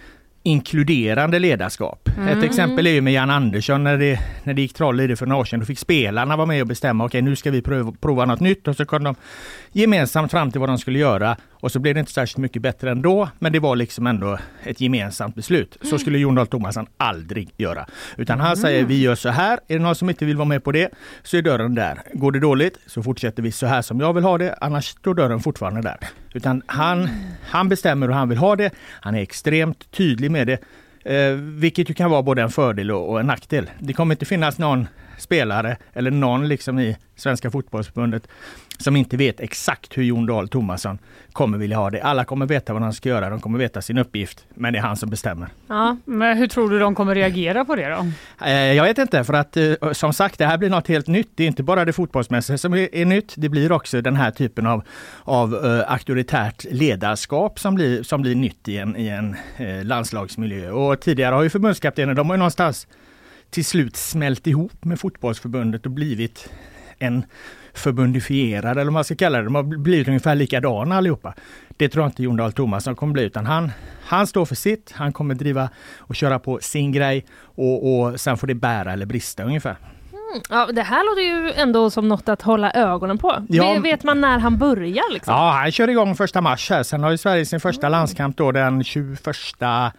inkluderande ledarskap. Mm. Ett exempel är ju med Jan Andersson när det, när det gick troll i det för några år sedan. Då fick spelarna vara med och bestämma, okej nu ska vi prova, prova något nytt och så kom de gemensamt fram till vad de skulle göra och så blev det inte särskilt mycket bättre ändå. Men det var liksom ändå ett gemensamt beslut. Så skulle Jon Dahl Tomasson aldrig göra. Utan han säger, vi gör så här. Är det någon som inte vill vara med på det så är dörren där. Går det dåligt så fortsätter vi så här som jag vill ha det. Annars står dörren fortfarande där. Utan han, han bestämmer hur han vill ha det. Han är extremt tydlig med det. Eh, vilket ju kan vara både en fördel och, och en nackdel. Det kommer inte finnas någon spelare eller någon liksom i Svenska fotbollsförbundet som inte vet exakt hur Jon Dahl Tomasson kommer vilja ha det. Alla kommer veta vad de ska göra, de kommer veta sin uppgift, men det är han som bestämmer. Ja, men hur tror du de kommer reagera på det då? Eh, Jag vet inte, för att eh, som sagt, det här blir något helt nytt. Det är inte bara det fotbollsmässiga som är, nytt. Det blir också den här typen av, av uh, auktoritärt ledarskap som blir, som blir nytt i en, i en eh, landslagsmiljö. Och tidigare har ju förbundskaptener, de har ju någonstans till slut smält ihop med fotbollsförbundet och blivit en förbundifierad eller vad man ska kalla det. De har blivit ungefär likadana allihopa. Det tror jag inte Jon Dahl Tomasson kommer bli utan han, han står för sitt. Han kommer driva och köra på sin grej och, och sen får det bära eller brista ungefär. Mm, Ja, det här låter ju ändå som något att hålla ögonen på. Ja. Ve- Vet man när han börjar? Liksom? Ja, han kör igång första mars här. Sen har ju Sverige sin första landskamp då den 21 eh, eh, eh,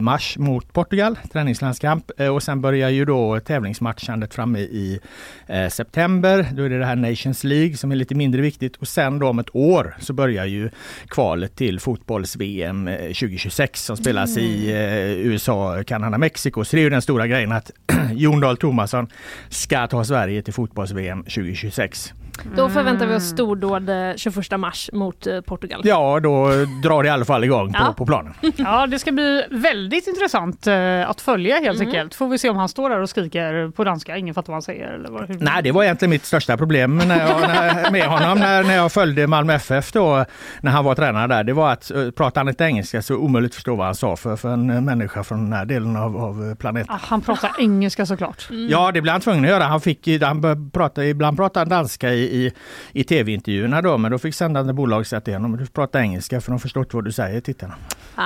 mars mot Portugal, träningslandskamp. Eh, Och sen börjar ju då tävlingsmatchandet framme i eh, september. Då är det det här Nations League som är lite mindre viktigt. Och sen då om ett år så börjar ju kvalet till fotbolls-VM eh, 2026 som spelas i eh, USA, Kanada, Mexiko. Så det är ju den stora grejen att (clears throat) Jon Dahl Tomasson ska ta Sverige till fotbolls-VM 2026. Då förväntar vi oss stordåd eh, 21 mars mot eh, Portugal. Ja, då drar det i alla fall igång på, Ja. på planen. (laughs) Ja, det ska bli väldigt intressant eh, att följa helt Mm. enkelt. Får vi se om han står där och skriker på danska, ingen fattar vad han säger. Eller vad. Nej, det var egentligen mitt största problem när jag, när, med honom när, när jag följde Malmö FF då, när han var tränare där. Det var att pratar han inte engelska så omöjligt att förstå vad han sa för, för en eh, människa från den här delen av, av eh, planeten. Ah, han pratar engelska såklart. Ja, det blev han tvungen att göra. Han fick, han började prata, ibland pratade han danska i, i, i tv-intervjuerna då, men då fick sändande bolag säga till honom, du pratar engelska för de förstår inte vad du säger, tittarna.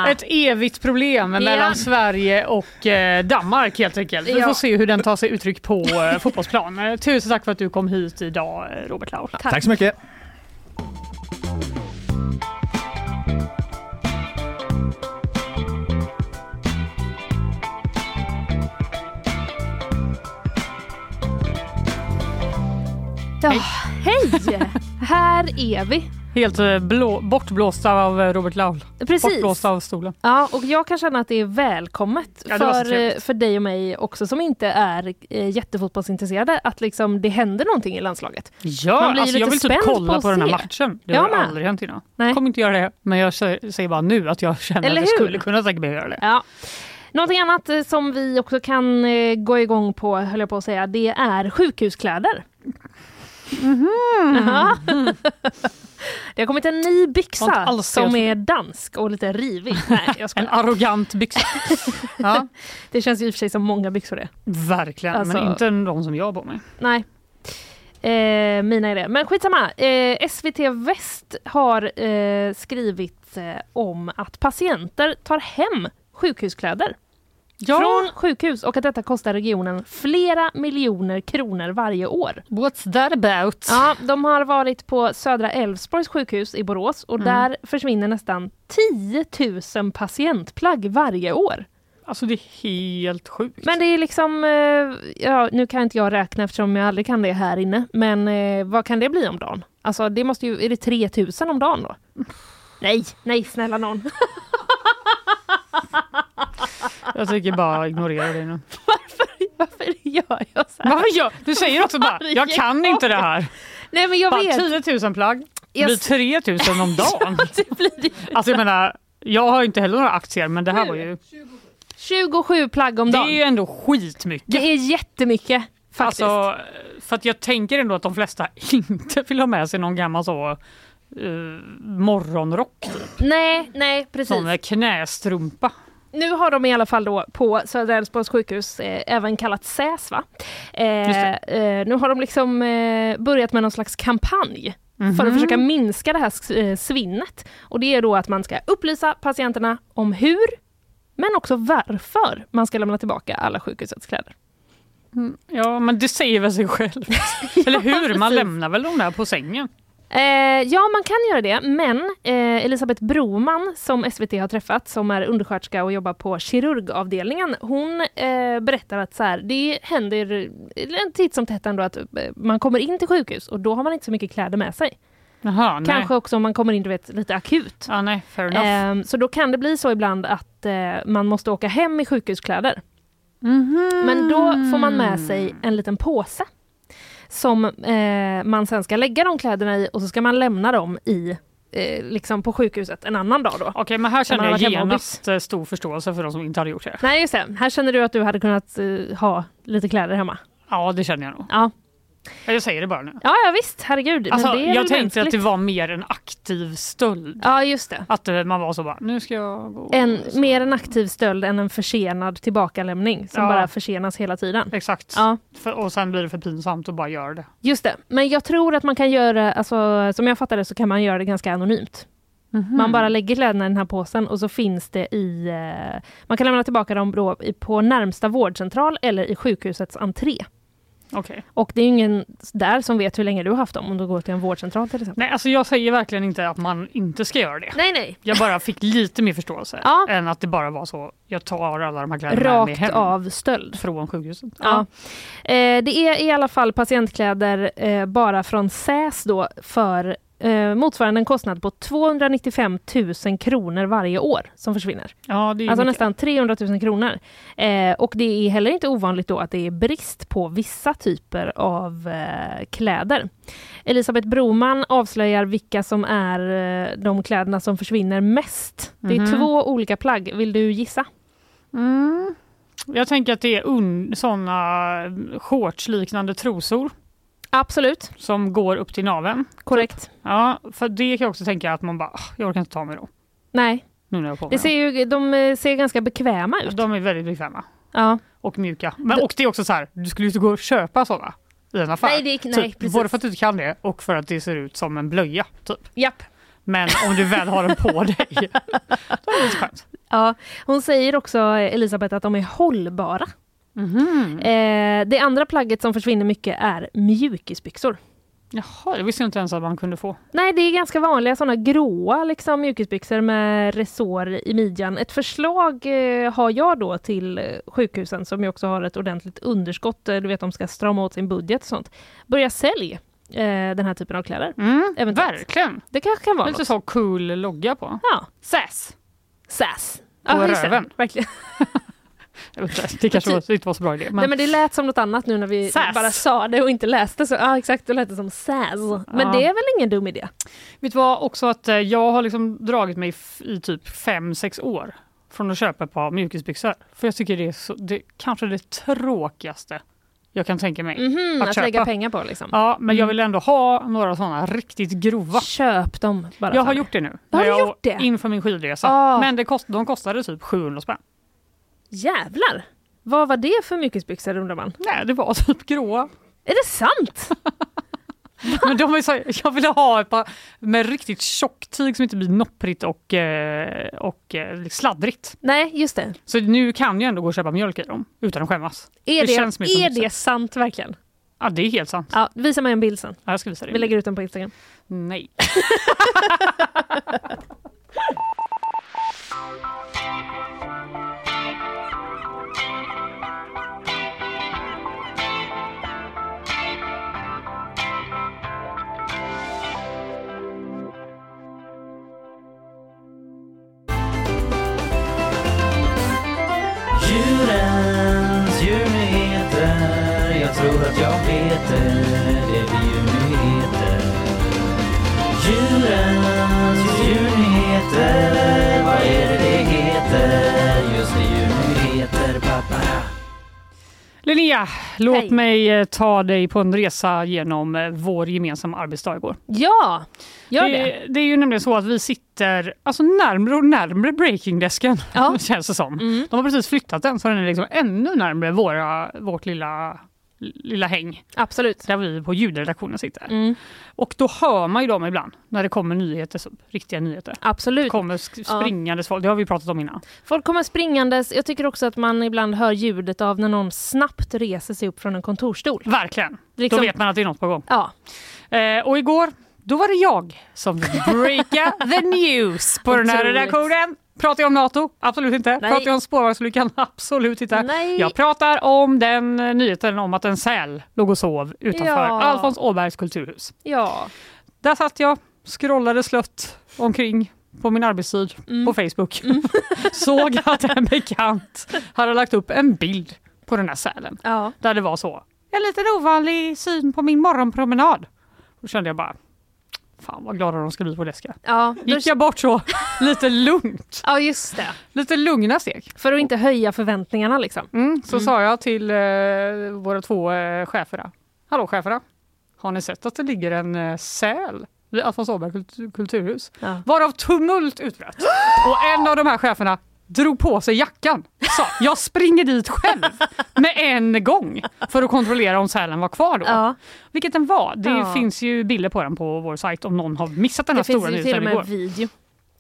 Ett evigt problem mellan Sverige och eh, Danmark helt enkelt. Vi Ja. får se hur den tar sig uttryck på eh, fotbollsplan. Eh, Tusen tack för att du kom hit idag eh, Robert Laul. Tack så mycket! Ja, hej! Här är vi. Helt eh, blå, bortblåsta av eh, Robert Laul. Precis. Bortblåsta av stolen. Ja, och jag kan känna att det är välkommet Ja, det för, för dig och mig också som inte är eh, jättefotbollsintresserade att liksom det händer någonting i landslaget. Ja, Man blir alltså jag vill typ kolla på den här matchen. Det har aldrig hänt innan. Nej. kommer inte göra det, men jag säger, säger bara nu att jag känner Eller att jag hur? skulle kunna tänka mig att göra det. Ja. Någonting annat som vi också kan eh, gå igång på, höll jag på att säga, det är sjukhuskläder. Ja. Det har kommit en ny byxa som är dansk och lite rivig. (laughs) Nej, jag En arrogant byxa. (laughs) ja, Det känns ju i och för sig som många byxor det. verkligen, Alltså- men inte de som jag har på mig. Nej. Eh, mina är det. Men skitsamma. Eh, SVT Väst har eh, skrivit eh, om att patienter tar hem sjukhuskläder Ja. från sjukhus och att detta kostar regionen flera miljoner kronor varje år. What's that about? Ja, de har varit på Södra Älvsborgs sjukhus i Borås och Mm. där försvinner nästan 10 000 patientplagg varje år. Alltså det är helt sjukt. Men det är liksom, eh, ja, nu kan inte jag räkna eftersom jag aldrig kan det här inne, men eh, vad kan det bli om dagen? Alltså det måste ju, är det 3000 om dagen då? Nej, nej snälla någon. (laughs) Jag tycker bara ignorera det nu. Varför gör jag så här? Varför gör Du säger också bara, jag kan inte det här. Nej men jag Bara vet. 10 000 plagg, det blir 3 000 om (laughs) dagen. det blir det. Alltså jag menar, jag har inte heller några aktier men det här var ju... 27 plagg om Det dagen. är ju ändå skitmycket. Det är jättemycket faktiskt. Alltså, för att jag tänker ändå att de flesta (laughs) inte vill ha med sig någon gammal så uh, morgonrock. Typ. nej, nej precis. Med knästrumpa. Nu har de i alla fall då på Södra Älvsborgs sjukhus, eh, även kallat SÄS va? Eh, eh, nu har de liksom eh, börjat med någon slags kampanj för att Mhm. försöka minska det här eh, svinnet. Och det är då att man ska upplysa patienterna om hur, men också varför man ska lämna tillbaka alla sjukhusets kläder. Mm, Ja, men det säger väl sig själv. (laughs) Eller hur? Man lämnar väl dem där på sängen? Eh, ja, man kan göra det, men eh, Elisabeth Broman som SVT har träffat, som är undersköterska och jobbar på kirurgavdelningen, hon eh, berättar att så här, det händer en titt som tätt ändå att eh, man kommer in till sjukhus och då har man inte så mycket kläder med sig. Nej. Kanske också om man kommer in du vet, lite akut. Ja, nej, fair enough. Eh, så då kan det bli så ibland att eh, man måste åka hem i sjukhuskläder. Men då får man med sig en liten påse som eh, man sen ska lägga de kläderna i och så ska man lämna dem i eh, liksom på sjukhuset en annan dag då. Okej, men här känner jag genast eh, stor förståelse för de som inte hade gjort det. Nej just det, här känner du att du hade kunnat eh, ha lite kläder hemma? Ja, det känner jag nog. Ja. Jag säger det bara nu. Ja, ja visst, herregud. Alltså, men det är jag tänkte mänskligt. att det var mer en aktiv stöld. Ja, just det. Att eh, man var så bara, nu ska jag gå. En, mer en aktiv stöld än en försenad tillbakalämning som Ja. bara försenas hela tiden. Exakt. Ja. För, och sen blir det för pinsamt att bara göra det. Just det, men jag tror att man kan göra, alltså, som jag fattar det så kan man göra det ganska anonymt. Mhm. Man bara lägger kläderna i den här påsen och så finns det i... Eh, man kan lämna tillbaka dem på närmsta vårdcentral eller i sjukhusets entré. Okej. Och det är ingen där som vet hur länge du har haft dem om du går till en vårdcentral till exempel. Nej, alltså jag säger verkligen inte att man inte ska göra det. Nej, nej. Jag bara fick lite mer förståelse (laughs) Ja. än att det bara var så, jag tar alla de här kläderna med mig Rakt hem. av stöld. Från sjukhuset. Ja. Eh, det är i alla fall patientkläder eh, bara från SÄS då för eh, motsvarande en kostnad på 295 000 kronor varje år som försvinner. Ja, det är Alltså mycket. nästan 300 000 kronor. Eh, och det är heller inte ovanligt då att det är brist på vissa typer av eh, kläder. Elisabeth Broman avslöjar vilka som är eh, de kläderna som försvinner mest. Det är Mhm. två olika plagg. Vill du gissa? Mm. Jag tänker att det är såna shortsliknande trosor. Absolut. Som går upp till naveln. Korrekt. Ja, för det kan jag också tänka att man bara, "Ah, jag orkar inte ta mig då. Nej. Nu när jag på Det ser ju, de eh, ser ganska bekväma ut. De är väldigt bekväma. Ja. Och mjuka. Men, och det är också så här, du skulle ju inte gå och köpa sådana i en affär. Nej, det är- nej, typ, precis. både för att du inte kan det och för att det ser ut som en blöja. Typ. Japp. Men om du väl har den på (laughs) dig, då är det skönt. Ja, hon säger också, Elisabeth, att de är hållbara. Mhm. Eh, det andra plagget som försvinner mycket är mjukisbyxor. Jaha, jag visste inte ens att man kunde få. Nej, det är ganska vanliga sådana gråa liksom, mjukisbyxor med resår i midjan. Ett förslag eh, har jag då till eh, sjukhusen som ju också har ett ordentligt underskott. Eh, Du vet, de ska strama åt sin budget och sånt. Börja sälj eh, den här typen av kläder. Mm, Eventuellt. verkligen. Det kanske kan vara Lite något. så cool logga på. Ja. SAS. SAS. På det. röven. Verkligen. (laughs) Jag det kanske var, inte var så bra idé. Men... Nej men det lät som något annat nu när vi SAS. bara sa det och inte läste så. Ja exakt, då lät det som SAS. Men Ja. det är väl ingen dum idé? Vet du vad, också att eh, jag har liksom dragit mig i typ fem sex år från att köpa ett par mjukisbyxor. För jag tycker det är så, det, kanske det tråkigaste jag kan tänka mig. Mhm, att lägga pengar på liksom. Ja, men jag Mm. vill ändå ha några sådana riktigt grova. Köp dem bara Jag har mig. gjort det nu. Har du jag, gjort det? Inför min skidresa. Ah. Men det kost, de kostade typ 700 spänn. Jävlar! Vad var det för mjukisbyxor undrar man? Nej, det var typ gråa. Är det sant? (laughs) Men de är så, jag ville ha ett par med riktigt tjockt tyg som inte blir nopprigt och, eh, och eh, sladdrigt. Nej, just det. Så nu kan jag ändå gå och köpa mjölk i dem utan att skämmas. Är det, känns mer som är det sant verkligen? Ja, det är helt sant. Ja, visa mig en bild sen. Ja, jag ska visa dig. Vi lägger ut den på Instagram. Nej. (laughs) (laughs) vet det blir djurnyheter Djurens djurnyheter Vad är det det heter? Just det, djurnyheter pappa Linnea, låt Hej. mig eh, ta dig på en resa genom eh, vår gemensamma arbetsdag igår. Ja, gör det. det. Det är ju nämligen så att vi sitter alltså närmre och närmre breakingdesken, Ja. (laughs) känns det som. Mm. De har precis flyttat den så den är liksom ännu närmre våra, vårt lilla lilla häng. Absolut. Där vi på ljudredaktionen sitter. Mm. Och då hör man ju dem ibland när det kommer nyheter, så, riktiga nyheter. Absolut. kommer springandes folk, det har vi pratat om innan. Folk kommer springandes. Jag tycker också att man ibland hör ljudet av när någon snabbt reser sig upp från en kontorsstol. Verkligen. Liksom- Då vet man att det är något på gång. Ja. Eh, och igår, då var det jag som breaka the news på den här redaktionen. Pratar jag om NATO? Absolut inte. Nej. Pratar jag om spårvagnsolyckan? (laughs) Absolut inte. Nej. Jag pratar om den eh, nyheten om att en säl låg och sov utanför Ja. Alfons Åbergs kulturhus. Ja. Där satt jag, scrollade slött omkring på min arbetstid Mm. på Facebook. (laughs) Såg att en bekant hade lagt upp en bild på den här sälen. Ja. Där det var så. En liten ovanlig syn på min morgonpromenad. Då kände jag bara, fan vad glada de ska bli på Deska. Ja, då- Gick jag bort så (laughs) lite lugnt. ja, just det. Lite lugna steg. För att inte höja förväntningarna liksom. Mm, så sa jag till eh, våra två eh, chefer. Hallå cheferna, har ni sett att det ligger en eh, säl vid Alfons Åberg kultur- kulturhus? Ja. Varav tumult utbröt. Och en av de här cheferna drog på sig jackan. Sa, jag springer dit själv med en gång för att kontrollera om sälen var kvar då. Ja. Vilket den var. Det Ja. finns ju bilder på den på vår sajt om någon har missat den här Det finns stora ju till och nyheten med igår. video.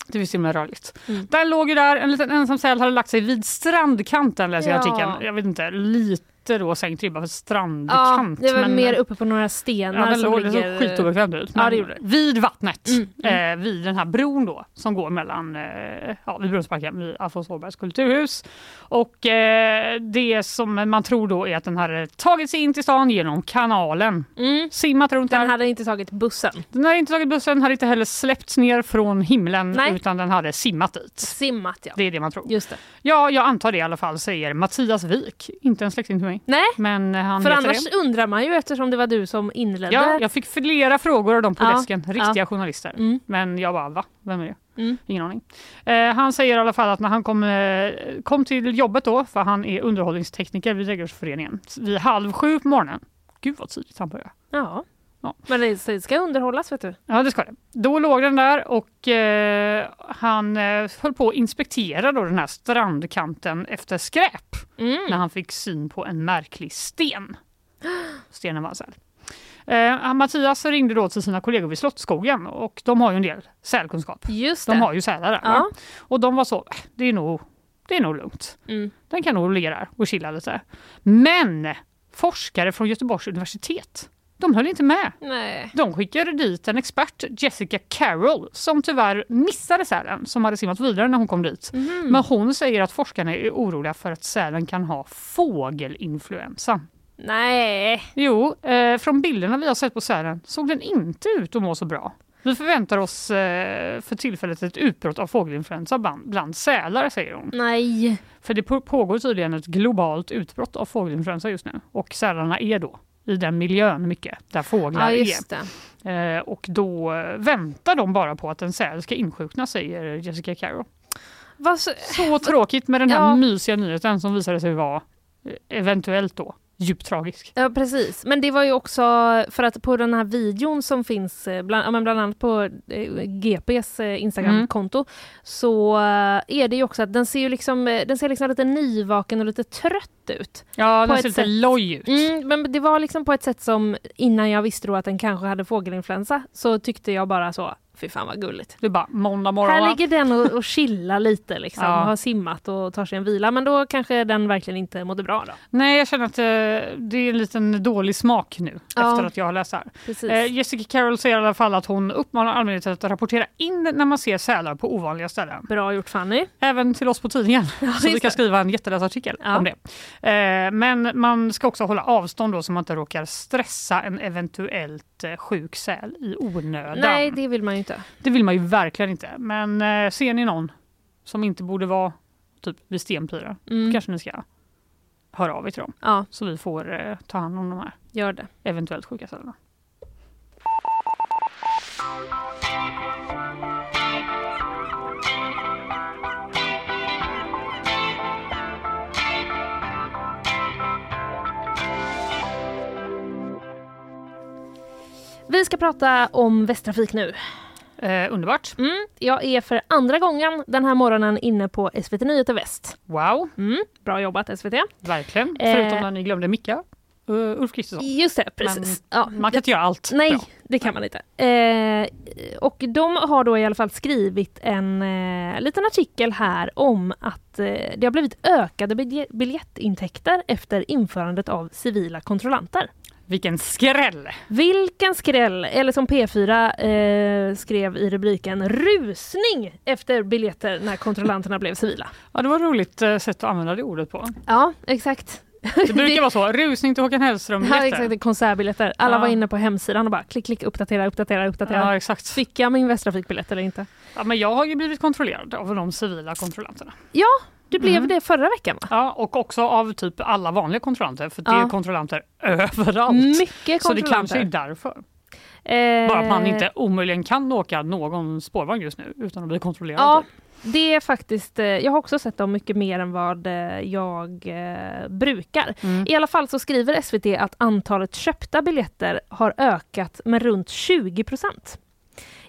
Det finns till och med rörligt. Mm. Där låg ju där en liten ensam säl hade lagt sig vid strandkanten läser jag artikeln. Jag vet inte, lite då sänkt ribba för Ja, strandkant. det var men- mer uppe på några stenar Ja, den som låg, det såg skitobekvämt ut. Ja, det gjorde. Vid vattnet, Mm, Eh, vid den här bron då som går mellan, eh, ja, vid Brunnsparken, vid Alfons Åbergs kulturhus. Och eh, det som man tror då är att den hade tagit sig in till stan genom kanalen. Mm. Simmat runt Den där. hade inte tagit bussen. Den hade inte tagit bussen, hade inte heller släppts ner från himlen Nej. utan den hade simmat dit. Simmat ja. Det är det man tror. Just det. Ja, jag antar det i alla fall, säger Mattias Wik. Inte en släkting till mig. Nej, Men han för heter annars det. undrar man ju eftersom det var du som inledde. Ja, jag fick flera frågor av dem på Ja, desken, riktiga ja. journalister. Mm. Men jag bara, va? Vem är det? Mm. Ingen aning. Eh, han säger i alla fall att när han kom, eh, kom till jobbet då, för han är underhållningstekniker vid Trädgårdsföreningen, vid halv sju på morgonen. Gud vad tidigt han började. Ja. Ja. Men det ska underhållas vet du. Ja, det ska det. Då låg den där och eh, han eh, höll på att inspektera då den här strandkanten efter skräp Mm. när han fick syn på en märklig sten. Stenen var en säl. Eh, Mattias ringde då till sina kollegor vid Slottsskogen och de har ju en del sälkunskap. Just det. De har ju sälar där. Ja. Och de var så, "Äh, det är nog, det är nog lugnt. Mm. Den kan nog ligga där och chilla lite. Men forskare från Göteborgs universitet, de höll inte med. Nej. De skickade dit en expert, Jessica Carroll, som tyvärr missade sälen som hade simmat vidare när hon kom dit. Mhm. Men hon säger att forskarna är oroliga för att sälen kan ha fågelinfluensa. Nej. Jo, eh, från bilderna vi har sett på sälen såg den inte ut att må så bra. Vi förväntar oss eh, för tillfället ett utbrott av fågelinfluensa bland, bland sälar, säger hon. Nej. För det på- pågår tydligen ett globalt utbrott av fågelinfluensa just nu. Och sälarna är då i den miljön mycket, där fåglar Ja, är. Eh, och då väntar de bara på att en säl ska insjukna, säger Jessica. Vad så... Så tråkigt med den här Ja. mysiga nyheten som visade sig vara eh, eventuellt då djupt tragisk. Ja precis, men det var ju också för att på den här videon som finns eh, bland, bland annat på eh, GPs eh, Instagramkonto så eh, är det ju också att den ser ju liksom, den ser liksom lite nyvaken och lite trött ut. Ja, På den ser lite sätt. loj ut. Mm, men det var liksom på ett sätt som innan jag visste då att den kanske hade fågelinfluensa så tyckte jag bara så, fy fan vad gulligt. Du bara, måndag morgon Här va? ligger den och, och chillar lite liksom, Ja. har simmat och tar sig en vila men då kanske den verkligen inte mådde bra då. Nej, jag känner att eh, det är en liten dålig smak nu Ja. efter att jag har läst här. Eh, Jessica Carroll säger i alla fall att hon uppmanar allmänheten att rapportera in när man ser sälar på ovanliga ställen. Bra gjort Fanny. Även till oss på tidningen. (laughs) så just vi kan skriva en jätteläsartikel Ja. om det. Eh, men man ska också hålla avstånd då så man inte råkar stressa en eventuellt eh, sjuk säl i onödan. Nej det vill man ju inte. Det vill man ju verkligen inte. Men eh, ser ni någon som inte borde vara typ vid stenpirar, Mm. kanske ni ska höra av er till dem. Ja, Så vi får eh, ta hand om de här gör det. eventuellt sjuka cellerna. Vi ska prata om Västtrafik nu. Eh, underbart. Mm, jag är för andra gången den här morgonen inne på SVT Nyheter Väst. Wow, Mm, bra jobbat SVT. verkligen. Eh. Förutom när ni glömde Micka. Uh, Ulf Kristersson. Just det, precis. ja, Man kan inte göra allt. Nej, bra. det kan man inte. Eh, och de har då i alla fall skrivit en eh, liten artikel här om att eh, det har blivit ökade bilje- biljettintäkter efter införandet av civila kontrollanter. Vilken skräll! Vilken skräll! Eller som P4 eh, skrev i rubriken Rusning efter biljetter när kontrollanterna blev civila. (laughs) Ja, det var ett roligt eh, sätt att använda det ordet på. Ja, exakt. Det brukar (laughs) vara så. Rusning till Håkan Hellström Ja, exakt, konsertbiljetter. Alla Ja. var inne på hemsidan och bara klick, klick, uppdatera, uppdatera, uppdatera. Ja, exakt. Fick jag min Västtrafikbiljett eller inte? Ja, men jag har ju blivit kontrollerad av de civila kontrollanterna. Ja, du blev Mm. det förra veckan va? Ja, och också av typ alla vanliga kontrollanter, för det Ja. är kontrollanter överallt. Mycket Så det kontrollanter. kanske är därför. Eh, Bara att man inte omöjligen kan åka någon spårvagn just nu utan att bli kontrollerad. Ja, typ. det är faktiskt, eh, jag har också sett dem mycket mer än vad eh, jag eh, brukar. Mm. I alla fall så skriver SVT att antalet köpta biljetter har ökat med runt 20 procent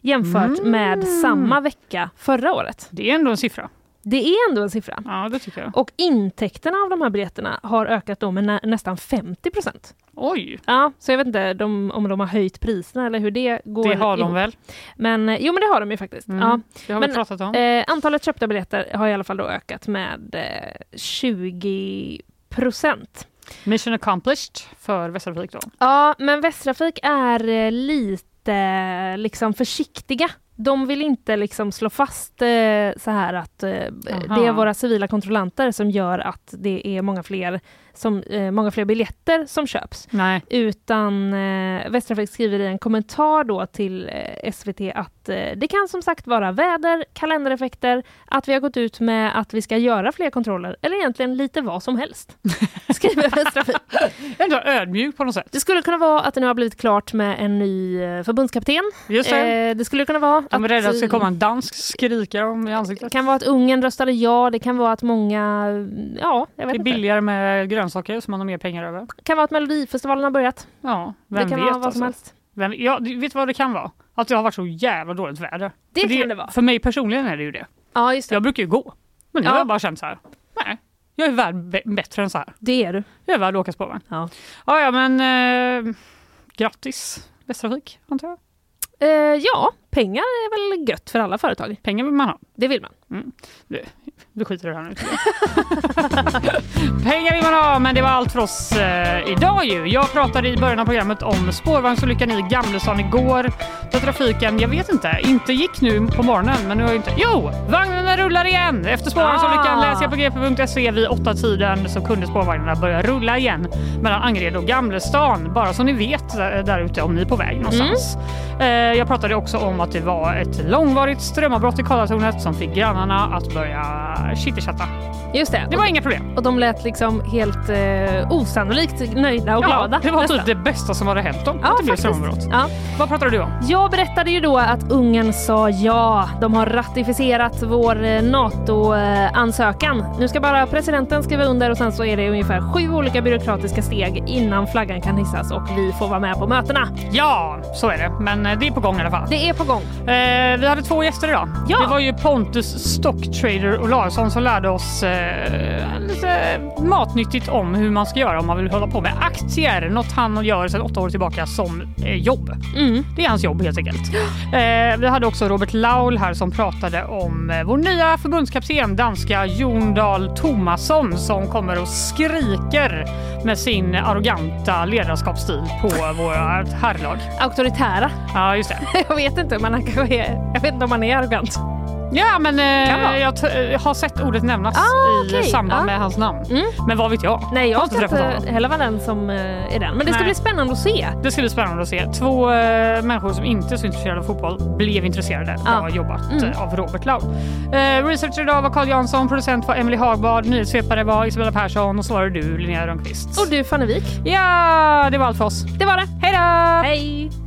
jämfört Mm. med samma vecka förra året. Det är ändå en siffra. Det är ändå en siffra. Ja, det tycker jag. Och intäkterna av de här biljetterna har ökat då med nä- nästan 50 procent. Oj! Ja, så jag vet inte de, om de har höjt priserna eller hur det går Det har de väl? Men eh, jo, men det har de ju faktiskt. Mm, Ja. det har vi men, pratat om. Eh, antalet köpta biljetter har i alla fall då ökat med eh, 20 procent. Mission accomplished för Västtrafik då. Ja, men Västtrafik är eh, lite liksom försiktiga. De vill inte liksom slå fast eh, så här att eh, det är våra civila kontrollanter som gör att det är många fler, som, eh, många fler biljetter som köps. Nej. Utan eh, Västtrafik skriver i en kommentar då till eh, SVT att eh, det kan som sagt vara väder, kalendereffekter, att vi har gått ut med att vi ska göra fler kontroller eller egentligen lite vad som helst. (laughs) Skriver Västtrafik. Ändå ödmjuk på något sätt. Det skulle kunna vara att det nu har blivit klart med en ny eh, förbundskapten. Just det. Eh, det skulle kunna vara De är rädda att det ska komma en dansk skrikare om i ansiktet. Det kan vara att Ungern röstade ja, det kan vara att många, ja, jag Det vet är inte. billigare med grönsaker som man har mer pengar över. Det kan vara att Melodifestivalen har börjat. Ja, Det vem kan vet vara vad som alltså. helst. Vem, ja, du vet vad det kan vara? Att det har varit så jävla dåligt väder. Det för kan det vara. För mig personligen är det ju det. Ja, just det. Jag brukar ju gå. Men nu Ja. har jag bara känt så här. Nej, jag är värd bättre än så här. Det är du. Jag är värd att åka spårvagn. Ja. Ja, ja, men eh, grattis Västtrafik, antar jag. Eh, ja, pengar är väl gött för alla företag. Pengar vill man ha. Det vill man. Mm. Du, du skiter i det här nu. (laughs) Pengar vill man ha, men det var allt för oss eh, idag ju. Jag pratade i början av programmet om spårvagnsolyckan i Gamlestan igår. Där trafiken, jag vet inte, inte gick nu på morgonen, men nu har jag inte... Jo! Vagnarna rullar igen! Efter spårvagnsolyckan Ah. läser jag på gp.se vid åtta tiden så kunde spårvagnarna börja rulla igen mellan Angered och Gamlestan. Bara så ni vet där, ute om ni är på väg någonstans. Eh, jag pratade också om att det var ett långvarigt strömavbrott i Karlatornet som fick grannarna att börja chitterchatta. Just det. Det var inga problem. Och de lät liksom helt eh, osannolikt nöjda och glada. det var nästan. typ det bästa som hade hänt dem. Ja, att det blev strömavbrott. Ja. Vad pratade du om? Jag berättade ju då att Ungern sa ja. De har ratificerat vår eh, NATO-ansökan. Nu ska bara presidenten skriva under och sen så är det ungefär sju olika byråkratiska steg innan flaggan kan hissas och vi får vara med på mötena. Ja, så är det. Men eh, det är på gång i alla fall. Det är på gång. Eh, vi hade två gäster idag. Ja. Det var ju Pontus Stocktrader Olausson som lärde oss eh, lite matnyttigt om hur man ska göra om man vill hålla på med aktier. Något han gör sedan åtta år tillbaka som eh, jobb. Mm. Det är hans jobb helt enkelt. Eh, vi hade också Robert Laul här som pratade om eh, vår nya förbundskapten, danska Jon Dahl Tomasson som kommer och skriker med sin arroganta ledarskapsstil på vårt herrlag. Auktoritära. Ja, just det. (laughs) jag vet inte, men han kanske är, jag vet inte om han är arrogant. Ja, men eh, jag, jag har sett ordet nämnas Ah, i okej. samband Ah. med hans namn. Mm. Men vad vet jag? Nej, jag har ska träffat inte honom. heller vara den som eh, är den. Men det ska Nej. bli spännande att se. Det ska bli spännande att se. Två eh, människor som inte är så intresserade av fotboll blev intresserade. Ja. Bra jobbat Mm. eh, av Robert Laul. Eh, researcher idag var Carl Jansson, producent var Emily Hagbard, nyhetssvepare var Isabella Persson och så var det du Linnea Rönnqvist. Och du Fannevik. Ja, det var allt för oss. Det var det. Hej då! Hej!